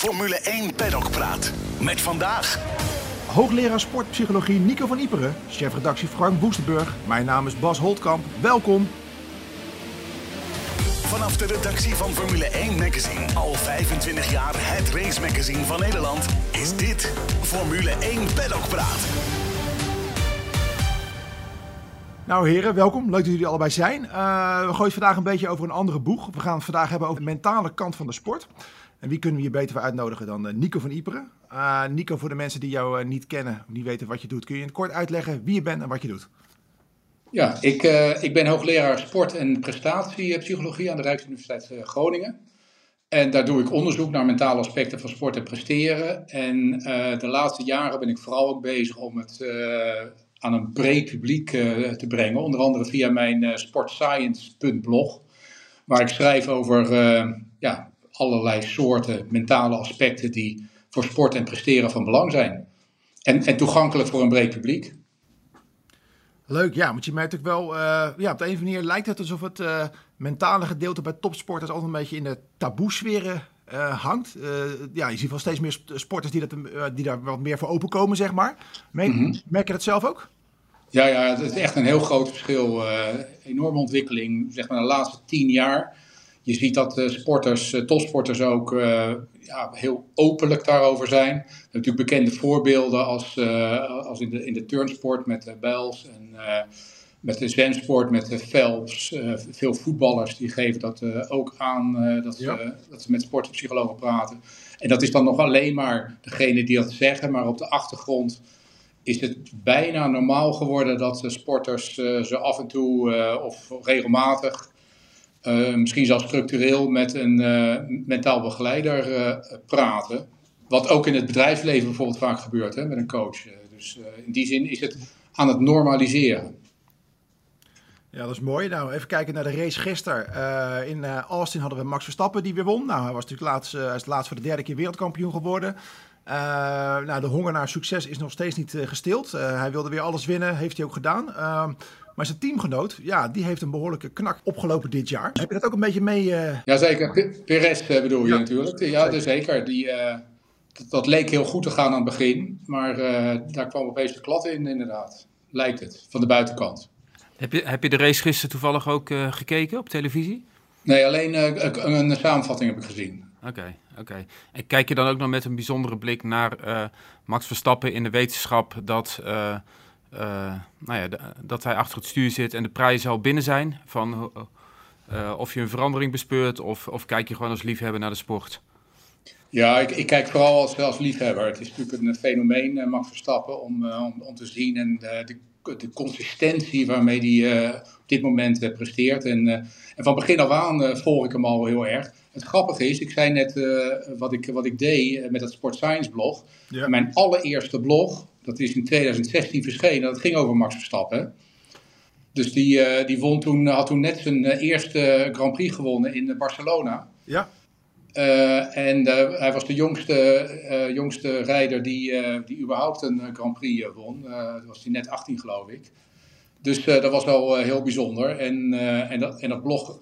Formule 1 Paddock Praat. Met vandaag... Hoogleraar sportpsychologie Nico van Iperen, chefredactie Frank Boestenburg. Mijn naam is Bas Holtkamp. Welkom. Vanaf de redactie van Formule 1 Magazine, al 25 jaar het race magazine van Nederland, is dit Formule 1 Paddock Praat. Nou heren, welkom. Leuk dat jullie allebei zijn. Uh, we gooien vandaag een beetje over een andere boeg. We gaan het vandaag hebben over de mentale kant van de sport. En wie kunnen we hier beter voor uitnodigen dan uh, Nico van Iperen? Uh, Nico, voor de mensen die jou niet kennen, niet weten wat je doet, kun je in kort uitleggen wie je bent en wat je doet? Ja, ik, ik ben hoogleraar sport- en prestatiepsychologie aan de Rijksuniversiteit Groningen. En daar doe ik onderzoek naar mentale aspecten van sport en presteren. En de laatste jaren ben ik vooral ook bezig om het aan een breed publiek te brengen. Onder andere via mijn sportscience.blog, waar ik schrijf over ja, allerlei soorten mentale aspecten die voor sport en presteren van belang zijn. En, en toegankelijk voor een breed publiek. Leuk, ja, want je merkt ook wel, ja, op de een of andere manier lijkt het alsof het mentale gedeelte bij topsporters altijd een beetje in de taboesferen uh, hangt. Ja, je ziet wel steeds meer sporters die, dat, die daar wat meer voor openkomen, zeg maar. Merk, mm -hmm. merk je dat zelf ook? Ja, ja, het is echt een heel groot verschil. enorme ontwikkeling, zeg maar, de laatste tien jaar. Je ziet dat sporters, topsporters ook ja, heel openlijk daarover zijn. Natuurlijk bekende voorbeelden als, als in, de, in de turnsport met Bijls en met de zwemsport, met de Phelps, veel voetballers die geven dat ook aan dat, ja. ze, dat ze met sportpsychologen praten. En dat is dan nog alleen maar degene die dat zeggen, maar op de achtergrond is het bijna normaal geworden dat de sporters ze af en toe of regelmatig, misschien zelfs structureel, met een mentaal begeleider praten. Wat ook in het bedrijfsleven bijvoorbeeld vaak gebeurt hè, met een coach. dus in die zin is het aan het normaliseren. Ja, dat is mooi. Nou, even kijken naar de race gisteren. In Austin hadden we Max Verstappen die weer won. Nou, hij was natuurlijk laatst, hij is laatst voor de derde keer wereldkampioen geworden. nou, de honger naar succes is nog steeds niet gestild. hij wilde weer alles winnen, heeft hij ook gedaan. Maar zijn teamgenoot, ja, die heeft een behoorlijke knak opgelopen dit jaar. Heb je dat ook een beetje mee? Jazeker, Perez bedoel je ja. natuurlijk. Ja, zeker. zeker. Die, dat, dat, leek heel goed te gaan aan het begin. Maar daar kwam opeens de klad in, inderdaad. Lijkt het, van de buitenkant. Heb je, heb je de race gisteren toevallig ook uh, gekeken op televisie? Nee, alleen uh, een samenvatting heb ik gezien. Oké, okay, oké. Okay. En kijk je dan ook nog met een bijzondere blik naar uh, Max Verstappen in de wetenschap dat, nou ja, dat hij achter het stuur zit en de prijzen al binnen zijn? Van of je een verandering bespeurt of, of kijk je gewoon als liefhebber naar de sport? Ja, ik, ik, kijk vooral als, als liefhebber. Het is natuurlijk een fenomeen, Max Verstappen, om, om, om te zien. En de de consistentie waarmee hij uh, op dit moment uh, presteert. En, uh, en, van begin af aan volg ik hem al heel erg. Het grappige is, ik zei net wat, ik, wat ik deed met het Sport Science blog. Ja. Mijn allereerste blog, dat is in 2016 verschenen, dat ging over Max Verstappen. Dus die, die won toen, had toen net zijn eerste Grand Prix gewonnen in Barcelona. Ja. Uh, en uh, hij was de jongste, uh, jongste rijder die, die überhaupt een Grand Prix won. dat was hij net 18 geloof ik. Dus dat was wel heel bijzonder. En, en, dat, en dat blog,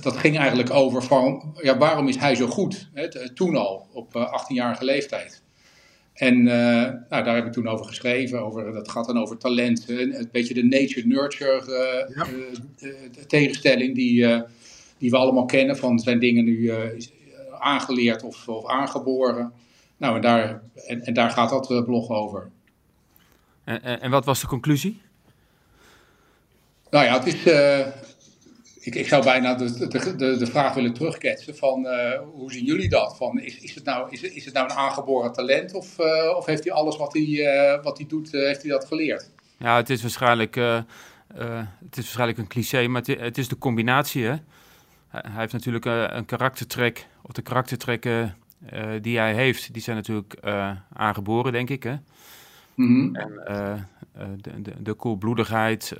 dat ging eigenlijk over van, ja, waarom is hij zo goed? Hè, toen al, op 18-jarige leeftijd. En nou, daar heb ik toen over geschreven. Over, dat gaat dan over talent. Een beetje de nature-nurture ja. tegenstelling die die we allemaal kennen. Van zijn dingen nu uh, aangeleerd of, of, aangeboren. Nou, en daar, en, en daar gaat dat blog over. En, en, wat was de conclusie? Nou ja, het is. Ik, ik zou bijna de, de, de, de vraag willen terugketsen van hoe zien jullie dat? Van, is, is, het nou, is, is het nou een aangeboren talent of, of heeft hij alles wat hij, wat hij doet, heeft hij dat geleerd? Ja, het is waarschijnlijk, het is waarschijnlijk een cliché, maar het, het is de combinatie hè? hij heeft natuurlijk een karaktertrek, of de karaktertrekken die hij heeft, die zijn natuurlijk aangeboren, denk ik. Hè? En de, de, de koelbloedigheid,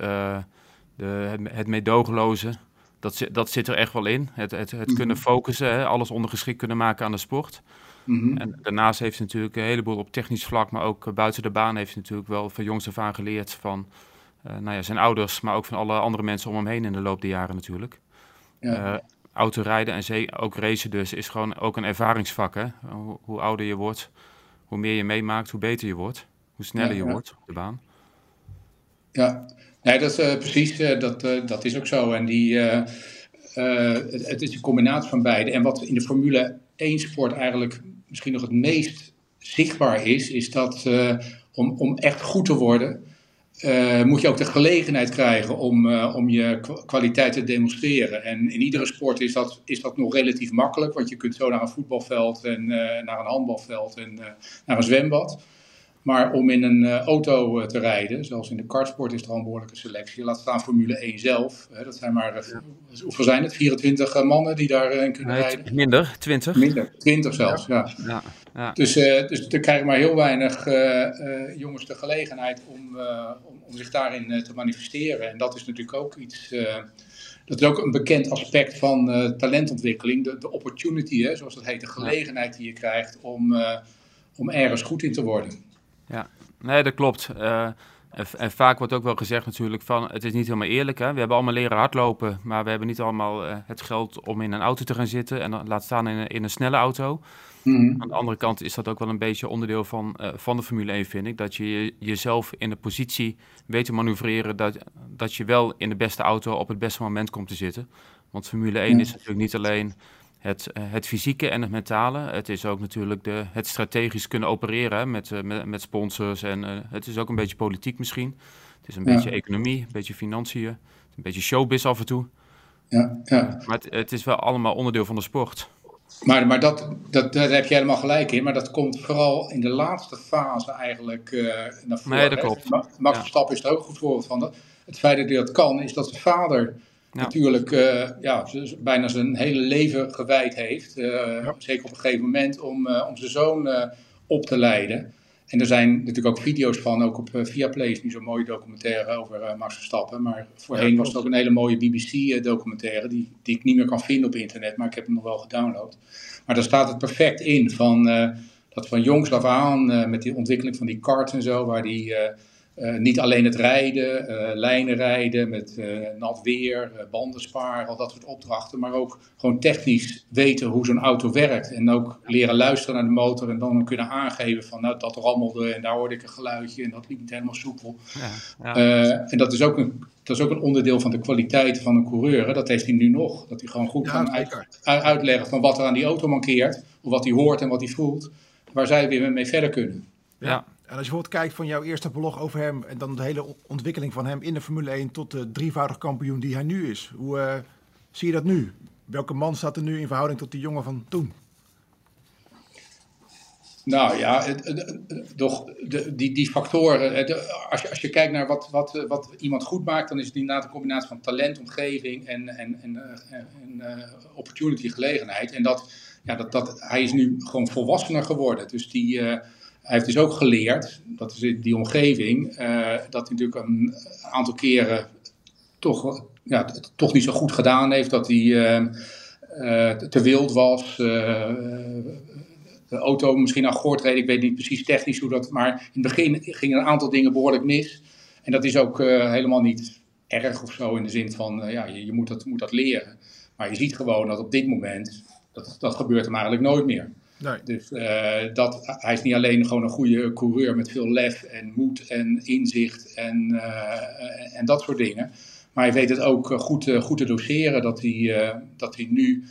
de, het, het meedogenloze, dat, dat zit er echt wel in. Het, het, het kunnen focussen, hè? alles ondergeschikt kunnen maken aan de sport. Mm-hmm. En daarnaast heeft natuurlijk een heleboel op technisch vlak, maar ook buiten de baan heeft natuurlijk wel van jongs af aan geleerd van nou ja, zijn ouders, maar ook van alle andere mensen om hem heen in de loop der jaren natuurlijk. Ja. Uh, autorijden en ook racen dus is gewoon ook een ervaringsvak. Hè? Hoe, hoe, ouder je wordt, hoe meer je meemaakt, hoe beter je wordt. Hoe sneller je wordt op de baan. Ja, nee, dat is precies, dat, dat is ook zo. En die, het, het, is een combinatie van beide. En wat in de Formule 1 sport eigenlijk misschien nog het meest zichtbaar is, is dat om, om echt goed te worden, uh, moet je ook de gelegenheid krijgen om, uh, om je kwaliteit te demonstreren. En in iedere sport is dat, is dat nog relatief makkelijk, want je kunt zo naar een voetbalveld en uh, naar een handbalveld en naar een zwembad. Maar om in een auto te rijden, zoals in de kartsport is er al een behoorlijke selectie. Laat staan Formule 1 zelf. Hè, dat zijn maar, hoeveel zijn het? 24 mannen die daarin kunnen nee, rijden? Minder, 20. Minder, 20 zelfs, ja. ja. ja. Dus, dus er krijgen maar heel weinig jongens de gelegenheid om, om om zich daarin eh, te manifesteren. En dat is natuurlijk ook iets. Eh, dat is ook een bekend aspect van eh, talentontwikkeling. De, de opportunity, hè, zoals dat heet, de gelegenheid die je krijgt om, om ergens goed in te worden. Nee, dat klopt. En, vaak wordt ook wel gezegd natuurlijk van het is niet helemaal eerlijk. Hè? We hebben allemaal leren hardlopen, maar we hebben niet allemaal het geld om in een auto te gaan zitten en laat staan in een, in een snelle auto. Mhm. Aan de andere kant is dat ook wel een beetje onderdeel van, uh, van de Formule 1, vind ik. Dat je jezelf in de positie weet te manoeuvreren dat, dat je wel in de beste auto op het beste moment komt te zitten. Want Formule 1 is natuurlijk niet alleen het, uh, het fysieke en het mentale. Het is ook natuurlijk de, het strategisch kunnen opereren met, uh, met, met, sponsors. En het is ook een beetje politiek misschien. Het is een beetje economie, een beetje financiën, een beetje showbiz af en toe. Ja, ja. Maar het, het is wel allemaal onderdeel van de sport. Maar, maar dat, dat, daar heb je helemaal gelijk in. Maar dat komt vooral in de laatste fase eigenlijk uh, naar voren. Nee, dat klopt. Max Verstappen is er ook een goed voorbeeld van. Het feit dat hij dat kan, is dat zijn vader natuurlijk uh, ja, bijna zijn hele leven gewijd heeft. Uh, Zeker op een gegeven moment om, om zijn zoon op te leiden. En er zijn natuurlijk ook video's van, ook op uh, Viaplay is nu zo'n mooie documentaire over uh, Max Verstappen. Maar voorheen was het ook een hele mooie BBC-documentaire, die, die ik niet meer kan vinden op internet, maar ik heb hem nog wel gedownload. Maar daar staat het perfect in, van, uh, dat van jongs af aan, met die ontwikkeling van die karts en zo, waar die uh, niet alleen het rijden, uh, lijnen rijden met uh, nat weer, banden sparen, al dat soort opdrachten, maar ook gewoon technisch weten hoe zo'n auto werkt. En ook leren luisteren naar de motor en dan kunnen aangeven van nou dat rammelde en daar hoorde ik een geluidje en dat liep niet helemaal soepel. Ja, ja. en dat is, ook een, dat is ook een onderdeel van de kwaliteit van een coureur. Hè? Dat heeft hij nu nog. Dat hij gewoon goed ja, kan uit, uitleggen van wat er aan die auto mankeert, of wat hij hoort en wat hij voelt, waar zij weer mee verder kunnen. Ja, en als je bijvoorbeeld kijkt van jouw eerste blog over hem en dan de hele ontwikkeling van hem in de Formule 1 tot de drievoudig kampioen die hij nu is. Hoe uh, zie je dat nu? Welke man staat er nu in verhouding tot die jongen van toen? Nou ja, het, toch, de, die, die factoren. als, je, als je kijkt naar wat, wat, wat iemand goed maakt, dan is het inderdaad een combinatie van talent, omgeving en, en, en, eh, en, uh, opportunity, gelegenheid. En dat, ja, dat, dat, hij is nu gewoon volwassener geworden. Dus die. Hij heeft dus ook geleerd, dat is die omgeving, uh, dat hij natuurlijk een aantal keren toch, ja, toch niet zo goed gedaan heeft. Dat hij uh, uh, te wild was. de auto misschien aan gort reed. Ik weet niet precies technisch hoe dat. Maar in het begin gingen een aantal dingen behoorlijk mis. En dat is ook helemaal niet erg of zo in de zin van ja, je, je moet, dat, moet dat leren. Maar je ziet gewoon dat op dit moment, dat, dat gebeurt hem eigenlijk nooit meer. Nee. Dus uh, dat, hij is niet alleen gewoon een goede coureur met veel lef en moed en inzicht en, uh, en dat soort dingen. Maar hij weet het ook goed, uh, goed te doseren, dat hij, dat hij nu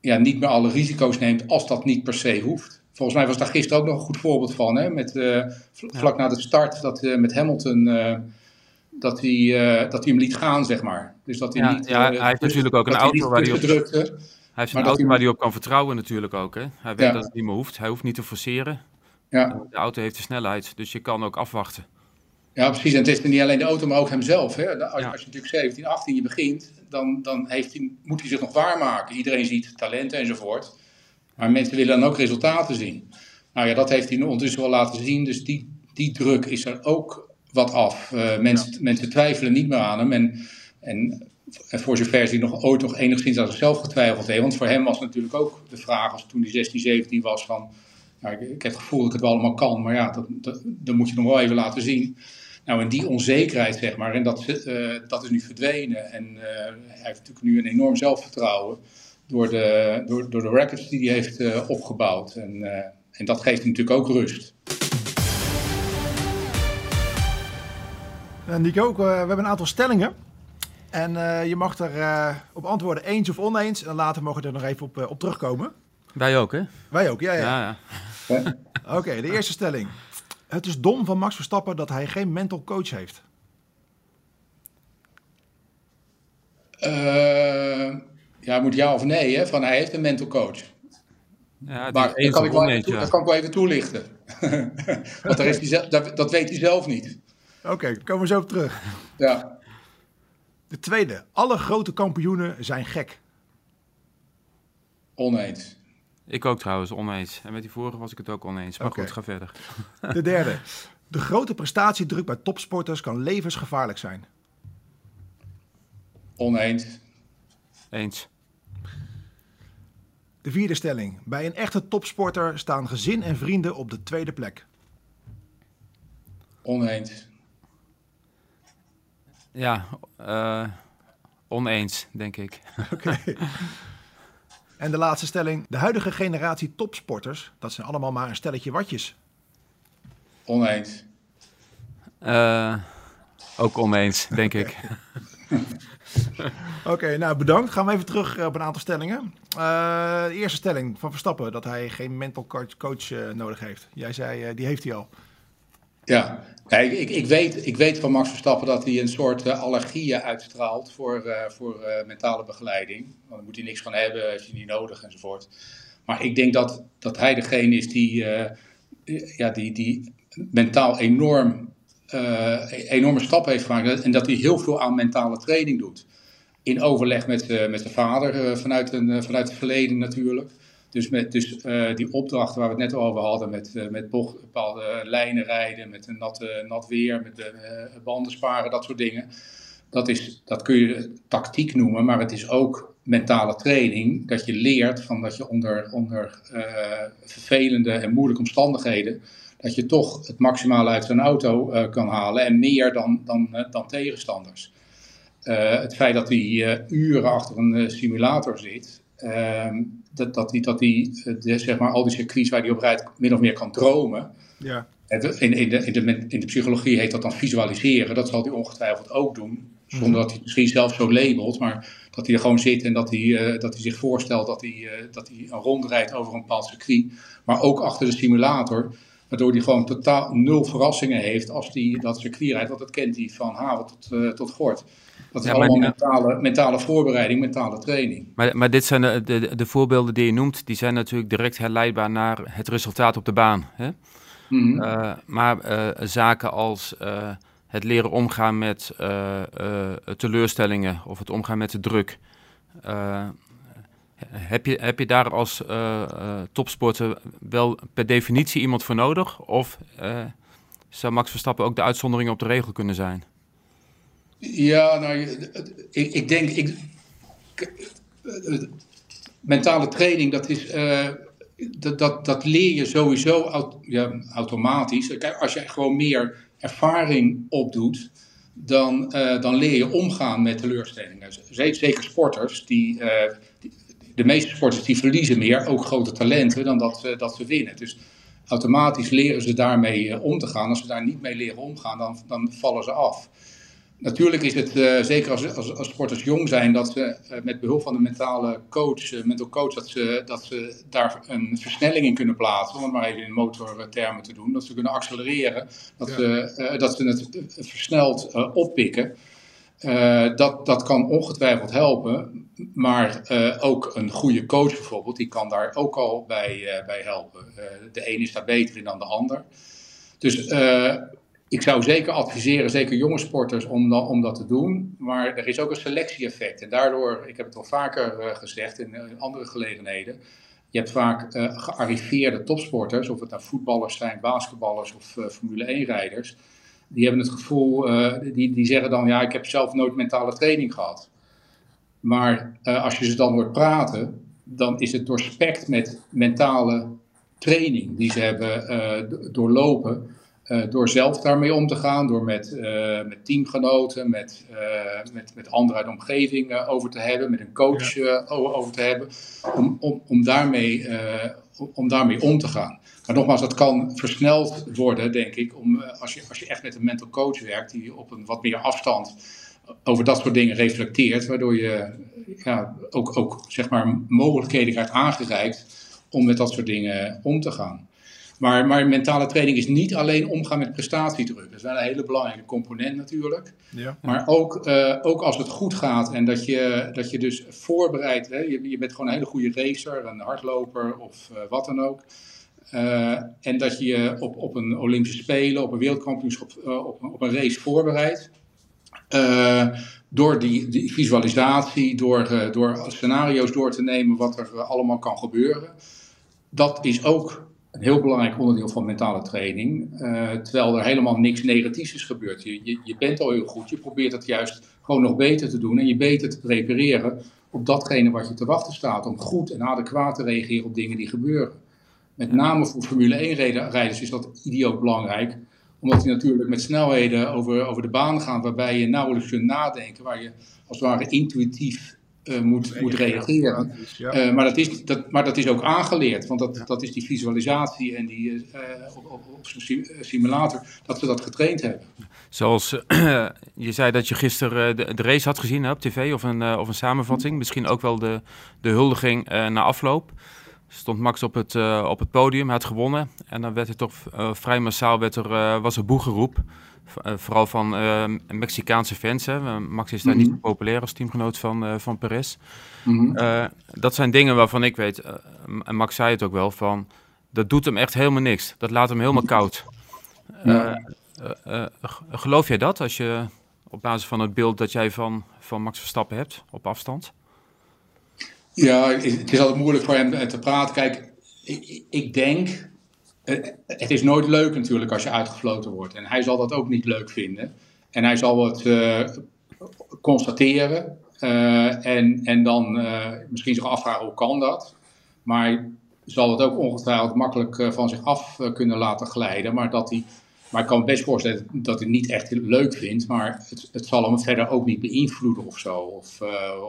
ja, niet meer alle risico's neemt als dat niet per se hoeft. Volgens mij was daar gisteren ook nog een goed voorbeeld van, hè? Met, vlak na de start, dat met Hamilton dat hij, dat hij hem liet gaan, zeg maar. Dus dat hij ja, niet, ja, hij heeft natuurlijk ook een auto waar hij op hij heeft een auto waar hij op kan vertrouwen natuurlijk ook. Hè? Hij weet dat het niet meer hoeft. Hij hoeft niet te forceren. Ja. De auto heeft de snelheid, dus je kan ook afwachten. Ja, precies. En het is niet alleen de auto, maar ook hemzelf. Hè? Als, als, je natuurlijk 17, 18 je begint, dan, dan heeft hij, moet hij zich nog waarmaken. Iedereen ziet talenten enzovoort. Maar mensen willen dan ook resultaten zien. Nou ja, dat heeft hij ondertussen wel laten zien. Dus die, die druk is er ook wat af. Uh, mensen, mensen twijfelen niet meer aan hem. En en voor zover hij nog ooit nog enigszins aan zichzelf getwijfeld heeft. Want voor hem was natuurlijk ook de vraag, als toen hij 16, 17 was, van... Nou, ik, heb het gevoel dat ik het wel allemaal kan, maar ja, dat, dat, moet je nog wel even laten zien. Nou, en die onzekerheid, zeg maar, en dat, uh, dat is nu verdwenen. En uh, hij heeft natuurlijk nu een enorm zelfvertrouwen. door de, door, door de records die hij heeft opgebouwd. En, en dat geeft hem natuurlijk ook rust. Nico, we hebben een aantal stellingen. En je mag er op antwoorden eens of oneens. En later mogen we er nog even op, op terugkomen. Wij ook, hè? Wij ook, ja. ja. ja, ja. Oké, de eerste stelling. Het is dom van Max Verstappen dat hij geen mental coach heeft. Uh, ja, moet ja of nee, hè? Van hij heeft een mental coach. Ja, maar dat kan, ik wel even, dat kan ik wel even toelichten. Want daar is hij, dat, dat weet hij zelf niet. Oké, okay, komen we zo op terug. Ja. De tweede. Alle grote kampioenen zijn gek. Oneens. Ik ook trouwens, oneens. En met die vorige was ik het ook oneens. Maar goed, ga verder. De derde. De grote prestatiedruk bij topsporters kan levensgevaarlijk zijn. Oneens. Eens. De vierde stelling. Bij een echte topsporter staan gezin en vrienden op de tweede plek. Oneens. Ja, uh, oneens, denk ik. Oké. En de laatste stelling. De huidige generatie topsporters, dat zijn allemaal maar een stelletje watjes. Oneens. Uh, ook oneens, denk ik. Oké, nou bedankt. Gaan we even terug eh, op een aantal stellingen. Uh, de eerste stelling van Verstappen, dat hij geen mental coach, coach uh, nodig heeft. Jij zei, die heeft hij al. Ja, ik, ik, weet, ik weet van Max Verstappen dat hij een soort uh, allergieën uitstraalt voor, uh, voor uh, mentale begeleiding. Want dan moet hij niks van hebben, als je niet nodig enzovoort. Maar ik denk dat, dat hij degene is die, ja, die, die mentaal enorm, enorme stappen heeft gemaakt. En dat hij heel veel aan mentale training doet. In overleg met, met zijn vader, vanuit, een, vanuit het verleden natuurlijk. Dus, met, dus uh, die opdrachten waar we het net over hadden, met, uh, met bocht, bepaalde lijnen rijden, met een natte, nat weer, met de uh, banden sparen, dat soort dingen. Dat, is, dat kun je tactiek noemen, maar het is ook mentale training. Dat je leert van dat je onder, onder vervelende en moeilijke omstandigheden, dat je toch het maximale uit zo'n auto kan halen en meer dan, dan, dan tegenstanders. het feit dat hij uren achter een simulator zit, Ehm, dat, dat die, dat die de, zeg maar, al die circuits waar die op rijdt min of meer kan dromen. Ja. In, in, de, in, de, in de psychologie heet dat dan visualiseren. Dat zal hij ongetwijfeld ook doen. Zonder mhm. dat hij het misschien zelf zo labelt. Maar dat hij er gewoon zit en dat hij, uh, dat hij zich voorstelt dat hij, uh, dat hij een rond rijdt over een bepaald circuit. Maar ook achter de simulator. Waardoor hij gewoon totaal nul verrassingen heeft als hij dat circuit rijdt. Want dat kent hij van haven tot, uh, tot gort. Dat is allemaal mentale, mentale voorbereiding, mentale training. Maar, maar dit zijn de, de, de, voorbeelden die je noemt, die zijn natuurlijk direct herleidbaar naar het resultaat op de baan. Hè? Mm maar uh, zaken als uh, het leren omgaan met teleurstellingen of het omgaan met de druk. heb, je, heb je daar als topsporter wel per definitie iemand voor nodig? Of zou Max Verstappen ook de uitzondering op de regel kunnen zijn? Ja, nou, ik, ik denk, ik, mentale training, dat is, uh, dat, dat, dat leer je sowieso ja, automatisch. Kijk, als je gewoon meer ervaring opdoet, dan, uh, dan leer je omgaan met teleurstellingen. Zeker sporters, die, uh, die, de meeste sporters die verliezen meer, ook grote talenten, dan dat, dat ze winnen. Dus automatisch leren ze daarmee om te gaan. Als ze daar niet mee leren omgaan, dan, dan vallen ze af. Natuurlijk is het, uh, zeker als, als, als, sporters jong zijn, dat ze uh, met behulp van de mentale coach, uh, mental coach, dat ze, dat ze daar een versnelling in kunnen plaatsen, om het maar even in motortermen te doen. Dat ze kunnen accelereren, dat, ze, dat ze het versneld oppikken. dat, dat kan ongetwijfeld helpen, maar ook een goede coach bijvoorbeeld, die kan daar ook al bij, bij helpen. de een is daar beter in dan de ander. Dus ik zou zeker adviseren, zeker jonge sporters, om, om dat te doen. Maar er is ook een selectie-effect. En daardoor, ik heb het al vaker uh, gezegd in, in, andere gelegenheden. Je hebt vaak uh, gearriveerde topsporters, of het nou voetballers zijn, basketballers of Formule 1-rijders. Die hebben het gevoel, die, die zeggen dan, ja, ik heb zelf nooit mentale training gehad. Maar als je ze dan hoort praten, dan is het doorspekt met mentale training die ze hebben doorlopen. Door zelf daarmee om te gaan, door met, met teamgenoten, met, met, met anderen uit de omgeving over te hebben, met een coach over te hebben, om, om, om, daarmee, om daarmee om te gaan. Maar nogmaals, dat kan versneld worden, denk ik, om, als, je, als je echt met een mental coach werkt, die op een wat meer afstand over dat soort dingen reflecteert, waardoor je ja, ook, ook zeg maar, mogelijkheden krijgt aangereikt om met dat soort dingen om te gaan. Maar, maar mentale training is niet alleen omgaan met prestatiedruk. Dat is wel een hele belangrijke component natuurlijk. Ja. Maar ook, uh, ook als het goed gaat en dat je, dat je dus voorbereidt. Hè, je, je bent gewoon een hele goede racer, een hardloper of uh, wat dan ook. Uh, en dat je je op, op een Olympische Spelen, op een wereldkampioenschap, op, op een race voorbereidt. Door die, die, visualisatie, door, door scenario's door te nemen wat er allemaal kan gebeuren. Dat is ook een heel belangrijk onderdeel van mentale training. terwijl er helemaal niks negatiefs is gebeurd. Je, je, je, bent al heel goed, je probeert het juist gewoon nog beter te doen en je beter te prepareren op datgene wat je te wachten staat. Om goed en adequaat te reageren op dingen die gebeuren. Met name voor Formule 1-rijders is dat idioot belangrijk omdat die natuurlijk met snelheden over, over de baan gaan, waarbij je nauwelijks kunt nadenken, waar je als het ware intuïtief uh, moet, moet reageren. Uh, maar, dat is, dat, maar dat is ook aangeleerd, want dat, dat is die visualisatie en die uh, op, op, op zo'n simulator, dat ze dat getraind hebben. Zoals je zei dat je gisteren de, de, race had gezien hè, op tv of een, of een samenvatting, misschien ook wel de, de huldiging na afloop stond Max op het, uh, op het podium, hij had gewonnen. En dan werd er toch uh, vrij massaal werd er, uh, was er boegeroep. Vooral van Mexicaanse fans. Hè. Max is daar niet mhm. populair als teamgenoot van, van Perez. Mm dat zijn dingen waarvan ik weet, en Max zei het ook wel, van dat doet hem echt helemaal niks. Dat laat hem helemaal koud. geloof jij dat als je op basis van het beeld dat jij van, van Max Verstappen hebt op afstand? Ja, het is altijd moeilijk voor hem te praten. Kijk, ik, ik denk, eh, het is nooit leuk natuurlijk als je uitgefloten wordt. En hij zal dat ook niet leuk vinden. En hij zal het uh, constateren. Uh, en, en dan misschien zich afvragen hoe kan dat. Maar zal het ook ongetwijfeld makkelijk van zich af kunnen laten glijden. Maar dat hij maar ik kan best voorstellen dat hij het niet echt leuk vindt, maar het, het zal hem verder ook niet beïnvloeden of zo. Of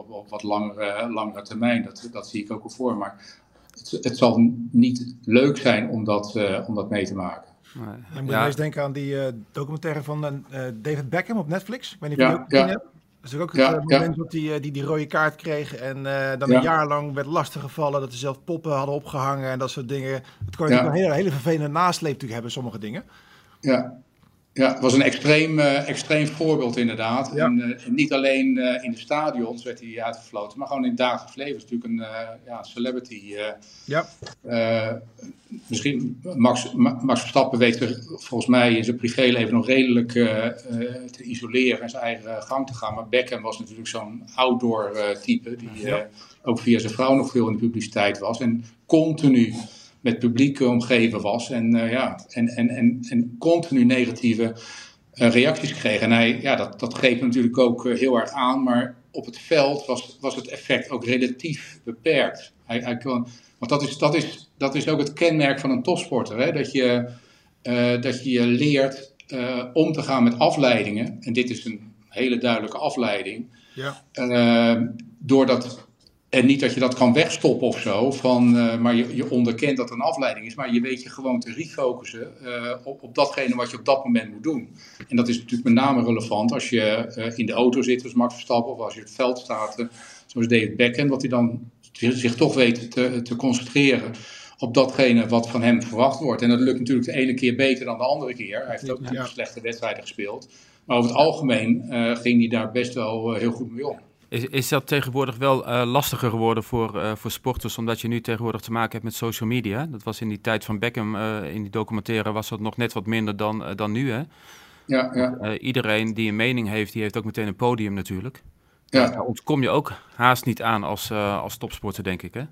op, wat langere, termijn, dat, dat zie ik ook al voor. Maar het, het zal niet leuk zijn om dat, uh, om dat mee te maken. Nee. Dan moet je eens denken aan die uh, documentaire van David Beckham op Netflix. Ik weet niet of je ja, ook ja. hebt. Dat is ook het ja, moment dat hij die, die rode kaart kreeg en dan een jaar lang werd lastiggevallen. Dat ze zelf poppen hadden opgehangen en dat soort dingen. Het kan je een hele, hele vervelende nasleep natuurlijk hebben, sommige dingen. Ja, ja, het was een extreem, uh, extreem voorbeeld inderdaad. En, uh, niet alleen uh, in de stadions werd hij uitgefloten, maar gewoon in het dagelijks leven. Is natuurlijk een ja, celebrity. ja. misschien Max, Max Verstappen weet volgens mij in zijn privéleven nog redelijk te isoleren en zijn eigen gang te gaan. Maar Beckham was natuurlijk zo'n outdoor type, die ja. ook via zijn vrouw nog veel in de publiciteit was. En continu met publiek omgeven was. En, uh, ja, en, en, en, en continu negatieve uh, reacties kreeg. En hij, ja, dat, dat greep natuurlijk ook uh, heel erg aan. Maar op het veld was, was het effect ook relatief beperkt. Hij, hij kon, want dat is, dat, is, dat is ook het kenmerk van een topsporter. Hè? Dat, je, dat je leert om te gaan met afleidingen. En dit is een hele duidelijke afleiding. Ja. doordat en niet dat je dat kan wegstoppen of zo, van, uh, maar je, je onderkent dat een afleiding is. Maar je weet je gewoon te refocussen uh, op, op datgene wat je op dat moment moet doen. En dat is natuurlijk met name relevant als je uh, in de auto zit, zoals Max Verstappen, of als je op het veld staat, zoals David Beckham, wat hij dan zich toch weet te, te concentreren op datgene wat van hem verwacht wordt. En dat lukt natuurlijk de ene keer beter dan de andere keer. Hij heeft ook ja. slechte wedstrijden gespeeld. Maar over het algemeen ging hij daar best wel heel goed mee om. Is, is dat tegenwoordig wel uh, lastiger geworden voor, uh, voor sporters, omdat je nu tegenwoordig te maken hebt met social media? Dat was in die tijd van Beckham, uh, in die documentaire, was dat nog net wat minder dan, dan nu, hè? Ja, ja. iedereen die een mening heeft, die heeft ook meteen een podium natuurlijk. Ja. Daar ontkom je ook haast niet aan als, als topsporter, denk ik, hè?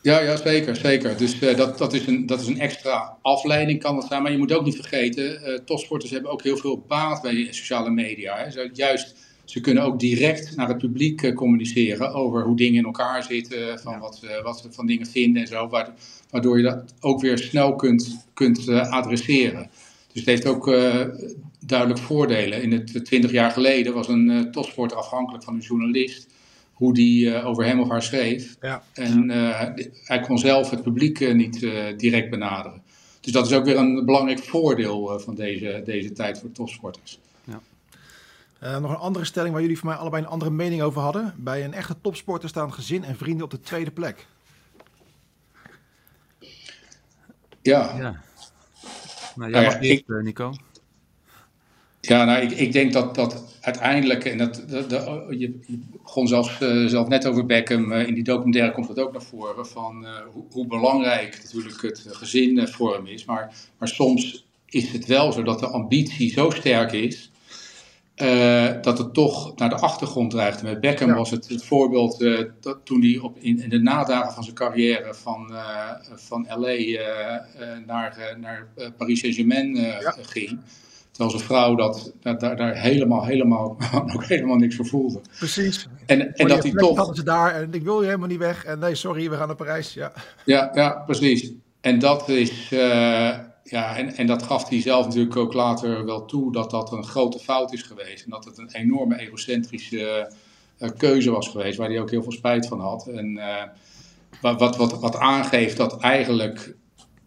Ja, ja zeker, zeker. Dus dat, dat, is een, dat is een extra afleiding kan dat zijn. Maar je moet ook niet vergeten, topsporters hebben ook heel veel baat bij sociale media. Hè. Juist ze kunnen ook direct naar het publiek uh, communiceren over hoe dingen in elkaar zitten, van wat, uh, wat ze van dingen vinden en zo, waardoor je dat ook weer snel kunt, kunt uh, adresseren. Dus het heeft ook duidelijk voordelen. In het 20 jaar geleden was een topsporter afhankelijk van een journalist hoe die over hem of haar schreef. Ja. En hij kon zelf het publiek niet direct benaderen. Dus dat is ook weer een belangrijk voordeel van deze, deze tijd voor topsporters. Uh, nog een andere stelling waar jullie voor mij allebei een andere mening over hadden. Bij een echte topsporter staan gezin en vrienden op de tweede plek. Ja. ja. Nou, jij nou ja, ik, eh, Nico. Ja, nou, ik, ik denk dat, dat uiteindelijk, en dat, dat, je, je, begon zelfs, uh, zelf net over Beckham, uh, in die documentaire komt dat ook naar voren, van uh, hoe, hoe, belangrijk natuurlijk het gezin voor hem is. Maar, maar soms is het wel zo dat de ambitie zo sterk is, uh, dat het toch naar de achtergrond dreigde. Met Beckham was het het voorbeeld uh, dat toen hij op, in, in, de nadagen van zijn carrière van, uh, van LA naar, naar Paris Saint-Germain ja. ging. Terwijl zijn vrouw dat, dat, daar, daar helemaal, helemaal, ook helemaal niks voor voelde. Precies. En, en dat hij toch. hadden ze daar en ik wil je helemaal niet weg. En nee, sorry, we gaan naar Parijs. Ja, ja, ja precies. En dat is ja, en, en dat gaf hij zelf natuurlijk ook later wel toe dat dat een grote fout is geweest. En dat het een enorme egocentrische uh, keuze was geweest, waar hij ook heel veel spijt van had. En uh, wat, wat, wat aangeeft dat eigenlijk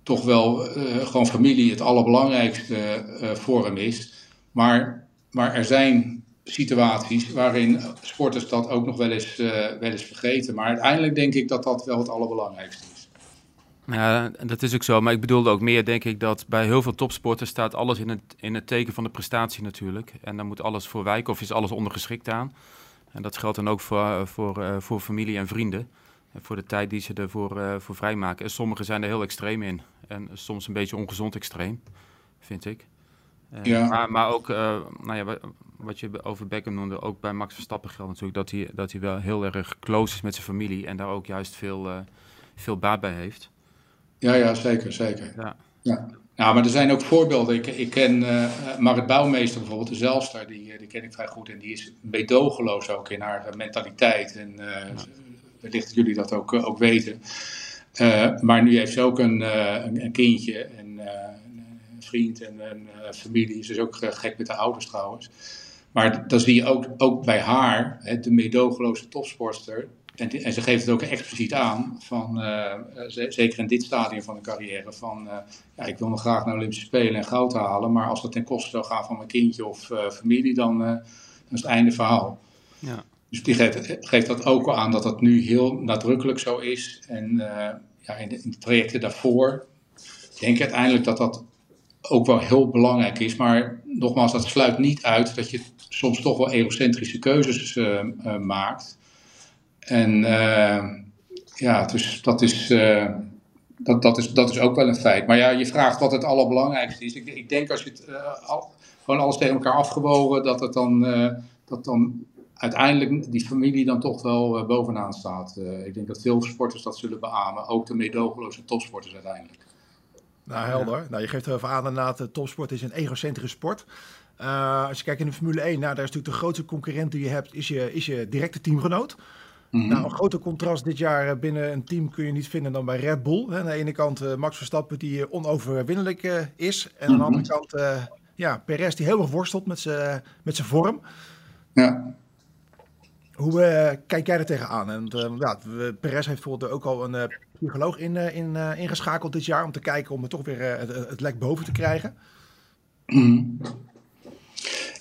toch wel uh, gewoon familie het allerbelangrijkste voor hem is. Maar, maar er zijn situaties waarin sporters dat ook nog wel eens, wel eens vergeten. Maar uiteindelijk denk ik dat dat wel het allerbelangrijkste is. Ja, dat is ook zo. Maar ik bedoelde ook meer, denk ik, dat bij heel veel topsporters staat alles in het, in het teken van de prestatie natuurlijk. En dan moet alles voor wijken of is alles ondergeschikt aan. En dat geldt dan ook voor, eh, voor, uh, voor familie en vrienden. En voor de tijd die ze ervoor uh, voor vrijmaken. En sommigen zijn er heel extreem in. En soms een beetje ongezond extreem, vind ik. ja. maar, maar ook, nou ja, wat je over Beckham noemde, ook bij Max Verstappen geldt natuurlijk dat hij, dat hij wel heel erg close is met zijn familie. En daar ook juist veel, veel baat bij heeft. Ja, ja, zeker, zeker. Ja. Ja. ja, maar er zijn ook voorbeelden. Ik, ik ken uh, Marit Bouwmeester bijvoorbeeld, de Zelfster, die, eh, die ken ik vrij goed. En die is meedogenloos ook in haar mentaliteit. En uh, wellicht dat jullie dat ook, ook weten. Uh, maar nu heeft ze ook een, een, een, kindje en een vriend en een familie. Ze is ook gek met de ouders trouwens. Maar dan zie je ook, ook bij haar, hè, de meedogenloze topsporter, en, en, ze geeft het ook expliciet aan, van, uh, zeker in dit stadium van de carrière, van uh, ja, ik wil nog graag naar Olympische Spelen en goud halen, maar als dat ten koste zou gaan van mijn kindje of uh, familie, dan, dan, is het einde verhaal. Ja. Dus die geeft, geeft, dat ook al aan dat dat nu heel nadrukkelijk zo is. En ja, in, de, in de trajecten daarvoor denk ik uiteindelijk dat dat ook wel heel belangrijk is. Maar nogmaals, dat sluit niet uit dat je soms toch wel egocentrische keuzes maakt. En uh, ja, dus dat is, uh, dat, dat, is, dat is ook wel een feit. Maar ja, je vraagt wat het allerbelangrijkste is. Ik, ik denk als je het al, gewoon alles tegen elkaar afgewogen, dat het dan, dat dan uiteindelijk die familie dan toch wel bovenaan staat. ik denk dat veel sporters dat zullen beamen. Ook de meedogenloze topsporters uiteindelijk. Nou, helder. Nou, je geeft er even aan inderdaad, de topsport is een egocentrische sport. als je kijkt in de Formule 1, nou, daar is natuurlijk de grootste concurrent die je hebt, is je, is je directe teamgenoot. Mhm. Nou, een groter contrast dit jaar eh, binnen een team kun je niet vinden dan bij Red Bull. Aan de ene kant uh, Max Verstappen die eh, onoverwinnelijk is. En aan de andere mhm. kant uh, ja, Perez die heel erg worstelt met zijn met vorm. Ja. Hoe kijk jij er tegenaan? En, ja, Perez heeft bijvoorbeeld ook al een psycholoog in, in, ingeschakeld dit jaar om te kijken om er toch weer het, het lek boven te krijgen. Mm.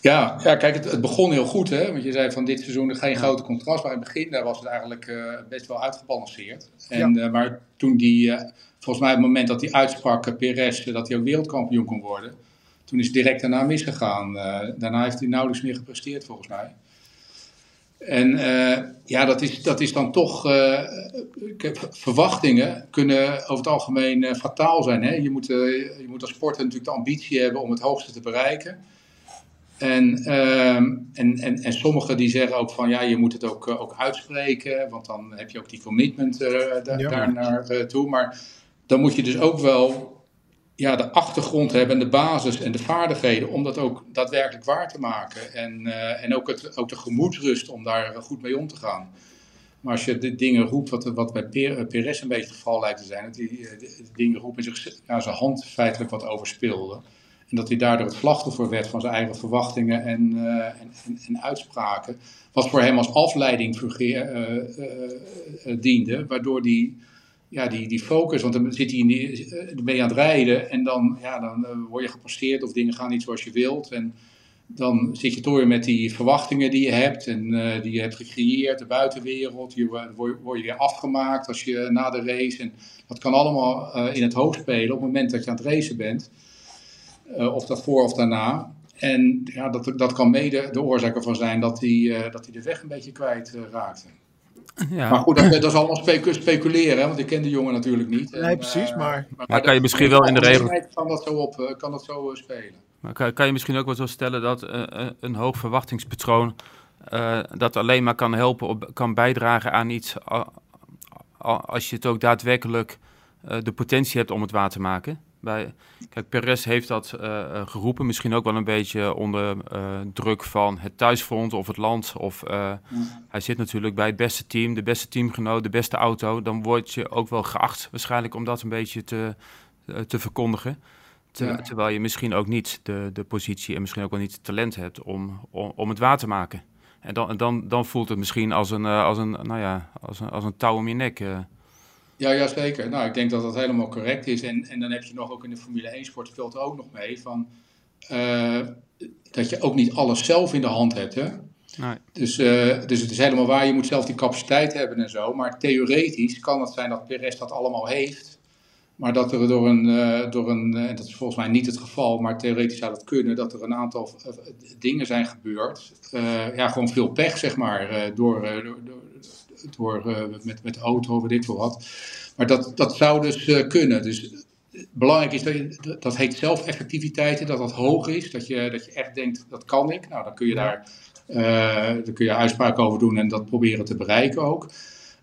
Ja, ja kijk, het, het, begon heel goed, hè? Want je zei van dit seizoen geen grote contrast. Maar in het begin daar was het eigenlijk uh, best wel uitgebalanceerd. En, ja. uh, maar toen die, uh, volgens mij het moment dat hij uitsprak, Perez, dat hij ook wereldkampioen kon worden. Toen is het direct daarna misgegaan. daarna heeft hij nauwelijks meer gepresteerd, volgens mij. En ja, dat is, dat is dan toch. verwachtingen kunnen over het algemeen fataal zijn. Hè? Je, moet, je moet als sporter natuurlijk de ambitie hebben om het hoogste te bereiken. En, uh, en, en, en sommigen die zeggen ook van ja, je moet het ook, uh, ook uitspreken, want dan heb je ook die commitment uh, da ja. daar naartoe. Uh, maar dan moet je dus ook wel ja, de achtergrond hebben en de basis en de vaardigheden om dat ook daadwerkelijk waar te maken. En, en ook, het, ook de gemoedsrust om daar goed mee om te gaan. Maar als je de dingen roept, wat, wat bij Perez een beetje het geval lijkt te zijn, dat de dingen roept en zich ja, zijn hand feitelijk wat overspeelde. En dat hij daardoor het slachtoffer werd van zijn eigen verwachtingen en, en, en, en, uitspraken. Wat voor hem als afleiding diende, waardoor die ja, die, die focus, want dan, zit hij in die, ben je aan het rijden en dan, ja, dan word je gepasseerd of dingen gaan niet zoals je wilt. En dan zit je toch met die verwachtingen die je hebt en die je hebt gecreëerd, de buitenwereld. Je word, word je weer afgemaakt als je na de race. En dat kan allemaal in het hoofd spelen op het moment dat je aan het racen bent. Uh, of voor of daarna. En ja, dat, dat kan mede de oorzaak ervan zijn dat hij, dat hij de weg een beetje kwijt raakte. Ja. Maar goed, dat, dat is allemaal specu speculeren, want ik ken de jongen natuurlijk niet. Nee, en, precies, maar... Maar, maar kan je misschien wel in de regel... Kan dat zo, op, kan dat zo spelen. Maar kan, kan, je misschien ook wel zo stellen dat uh, een hoog verwachtingspatroon uh, dat alleen maar kan helpen, op, kan bijdragen aan iets als je het ook daadwerkelijk uh, de potentie hebt om het waar te maken? Bij, kijk, Perez heeft dat geroepen, misschien ook wel een beetje onder druk van het thuisfront of het land. Of ja. hij zit natuurlijk bij het beste team, de beste teamgenoot, de beste auto. Dan word je ook wel geacht waarschijnlijk om dat een beetje te, te verkondigen. Terwijl je misschien ook niet de, de positie en misschien ook wel niet het talent hebt om, om, om het waar te maken. En dan, dan, dan voelt het misschien als een, als een, nou ja, als een, als een touw om je nek. Ja, ja, zeker. Nou, ik denk dat dat helemaal correct is. En, en dan heb je nog ook in de Formule 1 sport speelt er ook nog mee van uh, dat je ook niet alles zelf in de hand hebt. Hè? Nee. Dus, dus het is helemaal waar, je moet zelf die capaciteit hebben en zo. Maar theoretisch kan het zijn dat Perez dat allemaal heeft. Maar dat er door een, uh, door een en dat is volgens mij niet het geval, maar theoretisch zou dat kunnen, dat er een aantal dingen zijn gebeurd. Ja, gewoon veel pech, zeg maar, door, door, door, met, met de auto, weet ik veel wat. Maar dat, dat zou dus kunnen. Dus belangrijk is dat je, dat heet zelfeffectiviteit, dat dat hoog is, dat je, dat je echt denkt, dat kan ik. Nou, dan kun je daar, daar kun je uitspraken over doen en dat proberen te bereiken ook.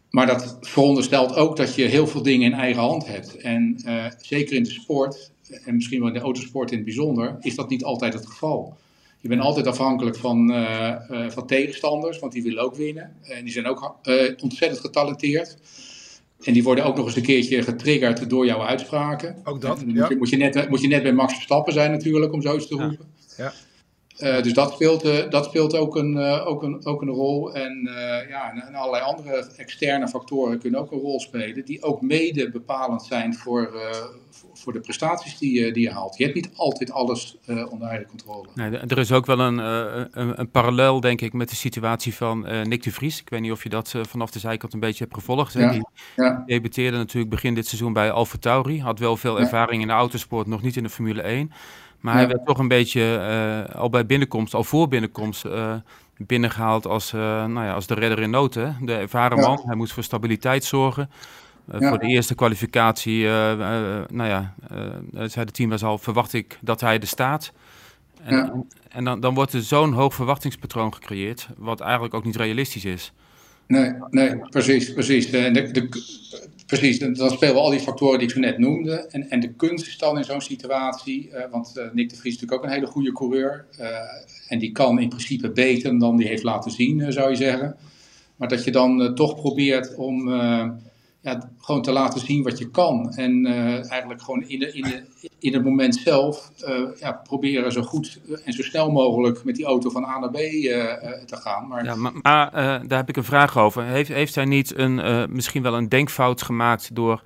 Maar dat veronderstelt ook dat je heel veel dingen in eigen hand hebt. En uh, zeker in de sport, en misschien wel in de autosport in het bijzonder, is dat niet altijd het geval. Je bent altijd afhankelijk van, uh, uh, van tegenstanders, want die willen ook winnen. En die zijn ook ontzettend getalenteerd. En die worden ook nog eens een keertje getriggerd door jouw uitspraken. Ook dat, ja. moet, je, moet, je net, moet je net bij Max Verstappen zijn natuurlijk, om zoiets te roepen. Ja. Uh, dus dat speelt, uh, dat speelt ook, een, uh, ook, een, ook een rol. En, ja, en, en, allerlei andere externe factoren kunnen ook een rol spelen, die ook mede bepalend zijn voor, voor de prestaties die, je, die je haalt. Je hebt niet altijd alles onder eigen controle. Nee, er is ook wel een, een, een, parallel, denk ik, met de situatie van Nick de Vries. Ik weet niet of je dat vanaf de zijkant een beetje hebt gevolgd. Ja, die ja. debuteerde natuurlijk begin dit seizoen bij Alfa Tauri. Had wel veel ervaring in de autosport, nog niet in de Formule 1. Maar hij werd toch een beetje uh, al bij binnenkomst, al voor binnenkomst, uh, binnengehaald als, uh, nou ja, als de redder in nood. Hè? De ervaren man. Hij moest voor stabiliteit zorgen. Ja. Voor de eerste kwalificatie, nou ja, zei de team was al, verwacht ik dat hij er staat. En, ja. en dan, dan wordt er zo'n hoog verwachtingspatroon gecreëerd, wat eigenlijk ook niet realistisch is. Nee, nee precies, precies. De, de, de, precies, dan spelen we al die factoren die ik zo net noemde. En, en de kunst is dan in zo'n situatie, uh, want uh, Nick de Vries is natuurlijk ook een hele goede coureur. Uh, en die kan in principe beter dan die heeft laten zien, zou je zeggen. Maar dat je dan toch probeert om gewoon te laten zien wat je kan. En eigenlijk gewoon in, de, in, de, in het moment zelf ja, proberen zo goed en zo snel mogelijk met die auto van A naar B te gaan. Maar, ja, maar, daar heb ik een vraag over. Heeft, heeft hij niet een, misschien wel een denkfout gemaakt door